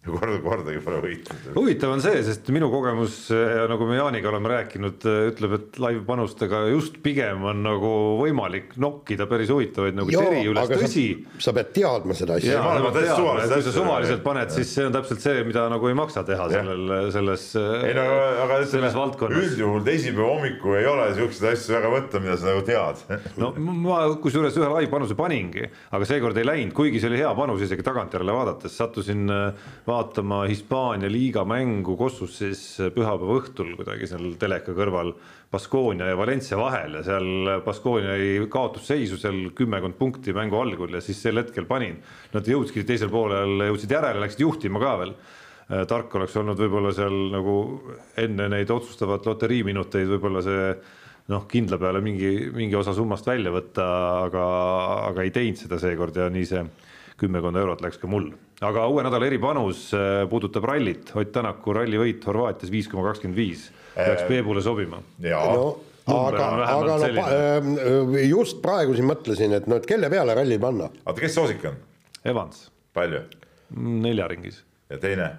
Ja kord, kordagi pole võitnud. huvitav on see, sest minu kogemus ja nagu me Jaaniga oleme rääkinud, ütleb, et live panustega just pigem on nagu võimalik nokkida päris huvitavaid nagu seri üles, tõsi sa pead teadma seda asja kui sa suvaliselt paned, siis see on täpselt see, mida nagu ei maksa teha sellel, selles, ei no aga selles ütleme, valdkonnas. üldjuhul teisipäeva hommikul ei ole siukseid asju väga võtta, mida sa nagu tead. no ma kusjuures ühe live-panuse paningi, aga seekord ei läinud, kuigi see oli hea panus isegi tagantjärele vaadates, sattusin äh, vaatama Hispaania liiga mängu Kossus siis pühapäeva õhtul kuidagi seal teleka kõrval Baskonia ja Valencia vahel ja seal Baskonia jäi kaotusseisu seal kümmekond punkti mängu algul ja siis sel hetkel panin. Nad jõudsidki teisel poolel, jõudsid järele, läksid juhtima ka veel tark oleks olnud võib-olla seal nagu enne neid otsustavat loteriiminuteid võib-olla see noh, kindla peale mingi, mingi osa summast välja võtta, aga, aga ei teinud seda seekord ja nii see kümmekond eurot läks ka mul. aga uue nädala eripanus äh, puudutab rallit, Ott Tänaku rallivõit Horvaatias viis koma kakskümmend viis, peaks Peebule sobima. no Number aga aga no ähm, just praegu siin mõtlesin, et no et kelle peale ralli panna. oota, kes soosik on? Evans, palju? neljaringis. ja teine?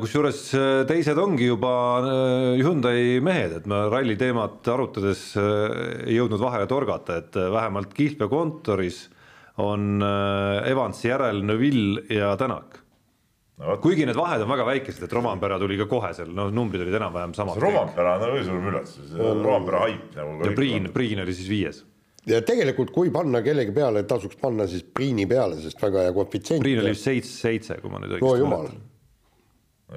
kusjuures äh, teised ongi juba äh, Hyundai mehed, et me ralli teemat arutades äh, ei jõudnud vahele torgata, et äh, vähemalt Kihlveo kontoris on äh, Evansi järel Neville ja Tänak. no kuigi need vahed on väga väikesed, et Romampera tuli ka kohe seal, noh, numbrid olid enam-vähem samad. Romampera on õige suurem üllatus, Romampera haip nagu. ja Priin, Priin oli siis viies. ja tegelikult, kui panna kellegi peale, tasuks panna siis Priini peale, sest väga hea koefitsient. Priin oli vist seitse, seitse, kui ma nüüd no õigesti jumal,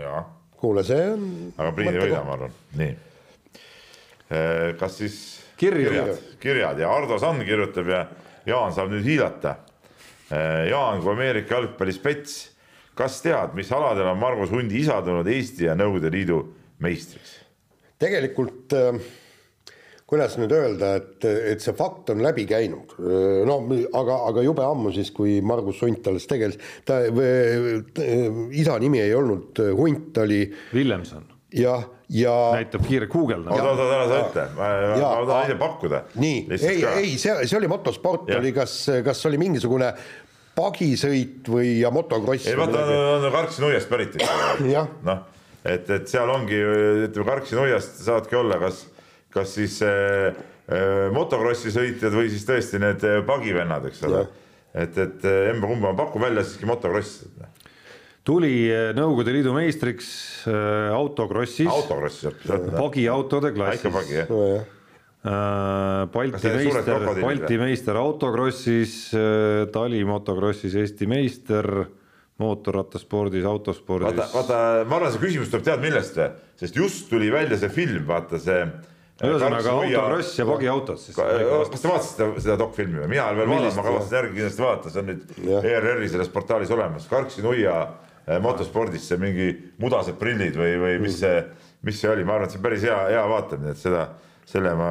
jaa, kuule, see on. aga Priin ei võida, ma arvan, nii. kas siis kirjad, kirjad ja Ardo Sand kirjutab ja Jaan saab nüüd hiilata. Jaan kui Ameerika jalgpalli spets, kas tead, mis aladel on Margus Hundi isa tulnud Eesti ja Nõukogude Liidu meistriks? tegelikult äh, kuidas nüüd öelda, et, et see fakt on läbi käinud. no aga, aga jube ammu siis, kui Margus Hunt alles tegeles, ta, isa nimi ei olnud Hunt, oli Villemson jah, ja näitab kiire guugeldamine. oota, oota, ära sa ütle, ma tahan ise pakkuda. nii, ei, ei, see, see oli motosport, oli kas, kas oli mingisugune pagisõit või, ja motokross. ei vaata, on Karksi-Nuiast pärit, eks ole. Jah. noh, et, et seal ongi, ütleme Karksi-Nuiast saavadki olla kas, kas siis äh, äh, motokrossi sõitjad või siis tõesti need äh, pagivennad, eks ole. et, et äh, emba-kumba, paku välja siiski motokross. Tuli äh, Nõukogude Liidu meistriks äh, autokrossis, autokrossi sealt, sealt. pagiautode klassis. pagi jah. Balti Kas need suured meister, Balti või? meister autokrossis, tali motokrossis Eesti meister, mootorrattaspordis, autospordis vaata, vaata, ma arvan, see küsimus tuleb tead millest, sest just tuli välja see film, vaata see. ühesõnaga autokross ja pagiautod siis. kas te vaatasite seda, dokfilmi või? mina ei ole veel vaadanud, ma kavatsen järgi kindlasti vaadata, see on nüüd. ERR-i selles portaalis olemas. Karksi nuia eh, motospordis see mingi mudased prillid või, või mis see, mis see oli, ma arvan, et see on päris hea, hea vaatamine, et seda, selle ma,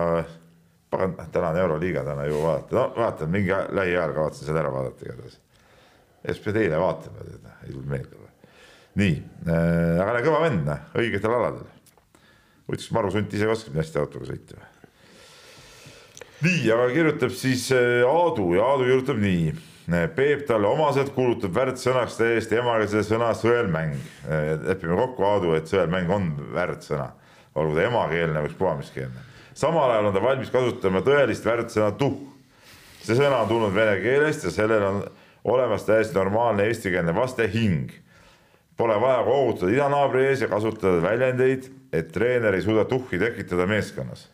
pagan, täna on Euroliiga, täna jõua vaadata, no vaatan mingi aja- lähiajal kavatsen selle ära vaadata igatahes. SPD-le vaatame, ei tulnud meelde nii äh,, aga kõva vend, õigetel aladel. huvitav, kas Margus Hunt ise ka oskab nii hästi autoga sõita nii, aga kirjutab siis äh, Aadu ja Aadu kirjutab nii. Peep talle omaselt kuulutab väärtsõnaks täiesti emakeelse sõna sõelmäng. lepime kokku, Aadu, et sõelmäng on väärtsõna, olgu ta emakeelne või ükspua-miskeelne. samal ajal on ta valmis kasutama tõelist väärtsõna tuhh. see sõna on tulnud vene keelest ja sellel on olemas täiesti normaalne eestikeelne vaste hing. Pole vaja koogutada idanaabri ees ja kasutada väljendeid, et treener ei suuda tuhhi tekitada meeskonnas.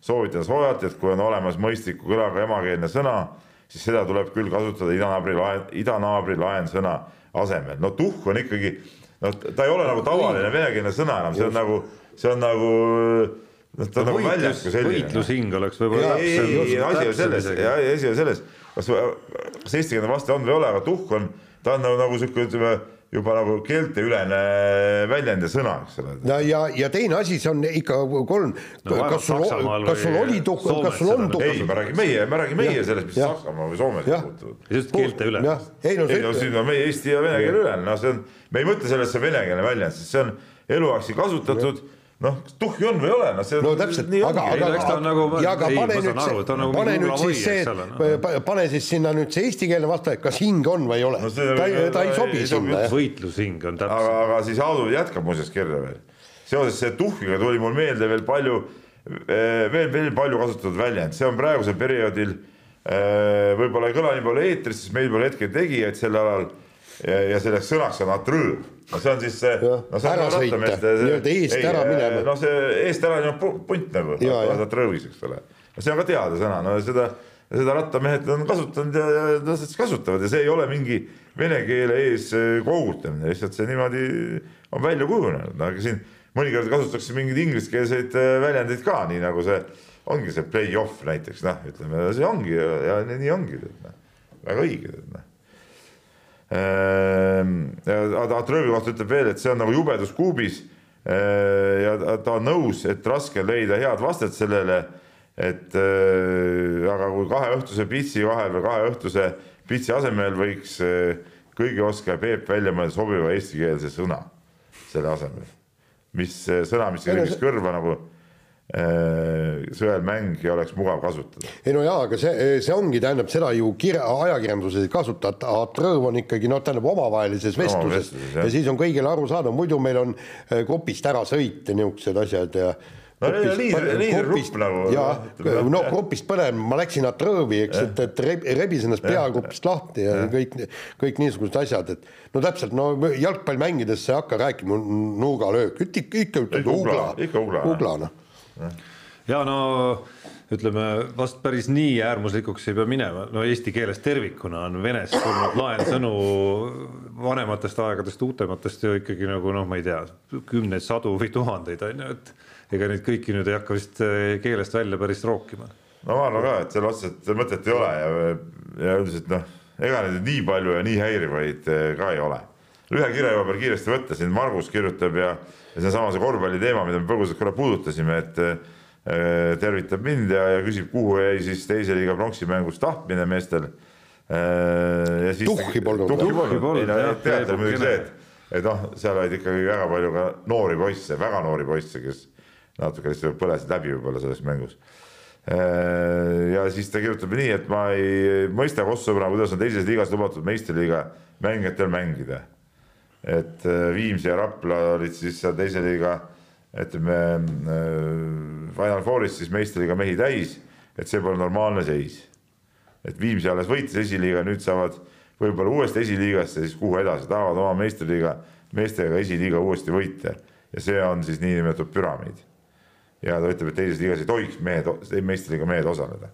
soovitan soojalt, et kui on olemas mõistliku kõlaga emakeelne sõna, siis seda tuleb küll kasutada idanaabri laen, idanaabri laensõna asemel. no tuhh on ikkagi, no ta ei ole nagu tavaline venekeelne sõna enam, see on nagu, see on nagu noh, ta on nagu väljaku selline. võitlushing oleks võib-olla ei, ei, ei, asi on selles, asi on selles, kas, kas eestikeelne vaste on või ei ole, aga tuhk on, ta on nagu, nagu sihuke, ütleme juba nagu keelteülene väljend ja sõna, eks ole. no ja, ja teine asi, see on ikka kolm No kas sul, kas sul oli Soomes kas sul on tuhk? ei, ma räägin meie, ma räägin meie sellest, mis. Saksamaa või Soomes puutuvad. just keelte üle ei no ei no siin on meie eesti ja vene keele ülene, no see on, me ei mõtle sellest, see on venekeelne väljend, sest see on eluaegse kasutatud, noh, tuhhi on või ei ole, noh, see on no täpselt, nii aga, aga, on nagu- ja aga ei, pane nüüd see, nagu pane nüüd siis see, noh. pane siis sinna nüüd see eestikeelne vaste, kas hing on või ei ole No see- ta ei, ta ei ei sobi sobi sinna, võitlushing on aga, täpselt. aga siis Aadu jätkab muuseas kirja veel. seoses see tuhhiga tuli mul meelde veel palju, veel, veel palju kasutatud väljend, see on praegusel perioodil eh, võib-olla ei kõla nii palju eetris, sest meil pole hetkel tegijaid sel alal ja, ja selleks sõnaks on atrõõv. No see on siis see. No see on rattameeste- nii-öelda eest ei, ära eh, minema. no see eest ära on pu- punt nagu, ja. atrõõvis, eks ole. see on ka teada sõna, no seda, seda rattamehed on kasutanud ja, ja nad siis kasutavad ja see ei ole mingi vene keele ees eh, koogutamine, lihtsalt see niimoodi on välja kujunenud, no aga siin mõnikord kasutatakse mingeid ingliskeelseid eh, väljendeid ka, nii nagu see ongi see play-off näiteks noh, ütleme see ongi ja, ja nii ongi, noh. väga õige, noh. Atrõvi kohta ütleb veel, et see on nagu jubedus kuubis. ja ta- on nõus, et raske on leida head vastet sellele. et äh, aga kui kaheõhtuse pitsi vahel või kaheõhtuse pitsi asemel võiks äh, kõige oskaja Peep välja mõelda sobiva eestikeelse sõna selle asemel. mis sõna, mis kõrva nagu äh, sõelmäng ja oleks mugav kasutada. ei no jaa, aga see, see ongi, tähendab seda ju kirja, ajakirjanduses ei kasutata, atrõõv on ikkagi noh, tähendab omavahelises vestluses. jah. ja siis on kõigile arusaadav, muidu meil on kopist ära sõit ja niisugused asjad ja No kopist liider- põle- liider kopist- rupp nagu, jaa, no kopist põlema, ma läksin atrõõvi, eks, et, et reb- rebis ennast peakopist lahti ja kõik, kõik niisugused asjad, et no täpselt, no jalgpalli mängides sa ei hakka rääkima nurgalöök, ikka, ütled ugla, ugla. noh. Ja no ütleme vast päris nii äärmuslikuks ei pea minema, no eesti keeles tervikuna on venest tulnud laensõnu vanematest aegadest, uutematest ju ikkagi nagu noh, ma ei tea, kümneid, sadu või tuhandeid on ju, et ega neid kõiki nüüd ei hakka vist eh, keelest välja päris rookima. no ma arvan ka, et seal otseselt mõtet ei ole ja, ja üldiselt noh, ega neid nii palju ja nii häirivaid eh, ka ei ole. ühe kirja juba veel kiiresti võtta, siin Margus kirjutab ja, ja seesama see korvpalli teema, mida me põgusalt korra puudutasime, et eh, tervitab mind ja, ja küsib, kuhu jäi siis teise liiga pronksimängust tahtmine meestel. Tuhhi polnud. tuhhi polnud, jah, Peebu muidugi see, et et noh, seal olid ikkagi väga palju ka noori poisse, väga noori poisse, kes natuke lihtsalt põlesid läbi võib-olla selles mängus. ja siis ta kirjutab nii, et ma ei mõista Kosovo, kuidas on teises liigas lubatud meistriliiga mängijatel mängida. Et äh, Viimsi ja Rapla olid siis seal teise liiga, ütleme äh, Final Fouris siis meistriliiga mehi täis, et see pole normaalne seis. et Viimsi alles võitis esiliiga, nüüd saavad võib-olla uuesti esiliigasse, siis kuhu edasi, tahavad oma meistriliiga meestega esiliiga uuesti võita ja see on siis niinimetatud püramiid ja ta ütleb, et teises liigas ei tohiks mehed, meistriliiga mehed osaleda.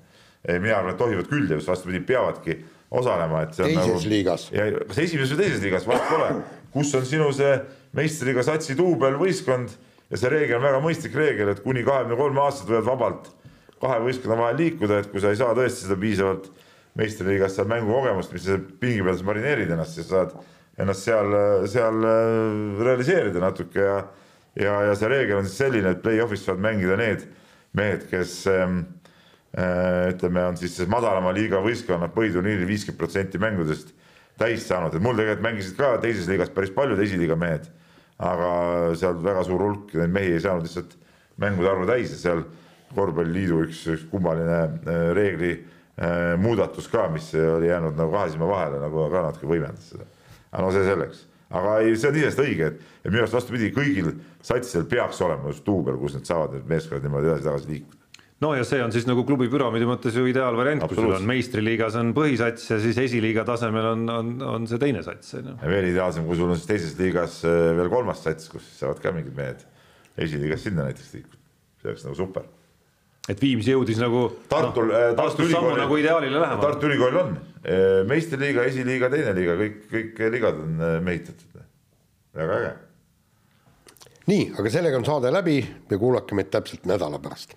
mina arvan, et tohivad küll ja vastupidi, peavadki osalema, et see on Teises nagu. liigas. ja kas esimeses või teises liigas, vahet pole, kus on sinu see meistriliiga satsi duubelvõistkond ja see reegel on väga mõistlik reegel, et kuni kahekümne kolme aastased võivad vabalt kahe võistkonna vahel liikuda, et kui sa ei saa tõesti seda piisavalt meistriliigas seal mängukogemust, mis sa pingi peal siis marineerid ennast, siis saad ennast seal, seal äh, realiseerida natuke ja ja, ja see reegel on siis selline, et play-off'is saavad mängida need mehed, kes ähm, äh, ütleme, on siis madalama liiga võistkonna põhiturniiril viiskümmend protsenti mängudest täis saanud, et mul tegelikult mängisid ka teises liigas päris paljud esiliiga mehed. aga seal väga suur hulk neid mehi ei saanud lihtsalt mängude arvu täis ja seal korvpalliliidu üks, üks kummaline äh, reegli äh, muudatus ka, mis oli jäänud nagu kahe silma vahele, nagu ka natuke võimendas seda. aga no see selleks, aga ei, see on iseenesest õige, et, minu arust vastupidi, kõigil satsidel peaks olema just duubel, kus nad saavad need meeskonnad niimoodi edasi-tagasi liikuda no ja see on siis nagu klubi püramiidi mõttes ju ideaalvariant, kui sul on meistriliigas on põhisats ja siis esiliiga tasemel on, on, on see teine sats on ju. ja veel ideaalsem, kui sul on siis teises liigas äh, veel kolmas sats, kus saavad ka mingid mehed esiliigas sinna näiteks liikuda, see oleks nagu super. et Viimsi jõudis nagu Tartul no,, Tartu ülikooli nagu ideaalile lähemale. Tartu Ülikoolil on äh, meistriliiga, esiliiga, teine liiga, kõik, kõik liigad on äh, mehitatud. väga äge. nii, aga sellega on saade läbi ja kuulake meid täpselt nädala pärast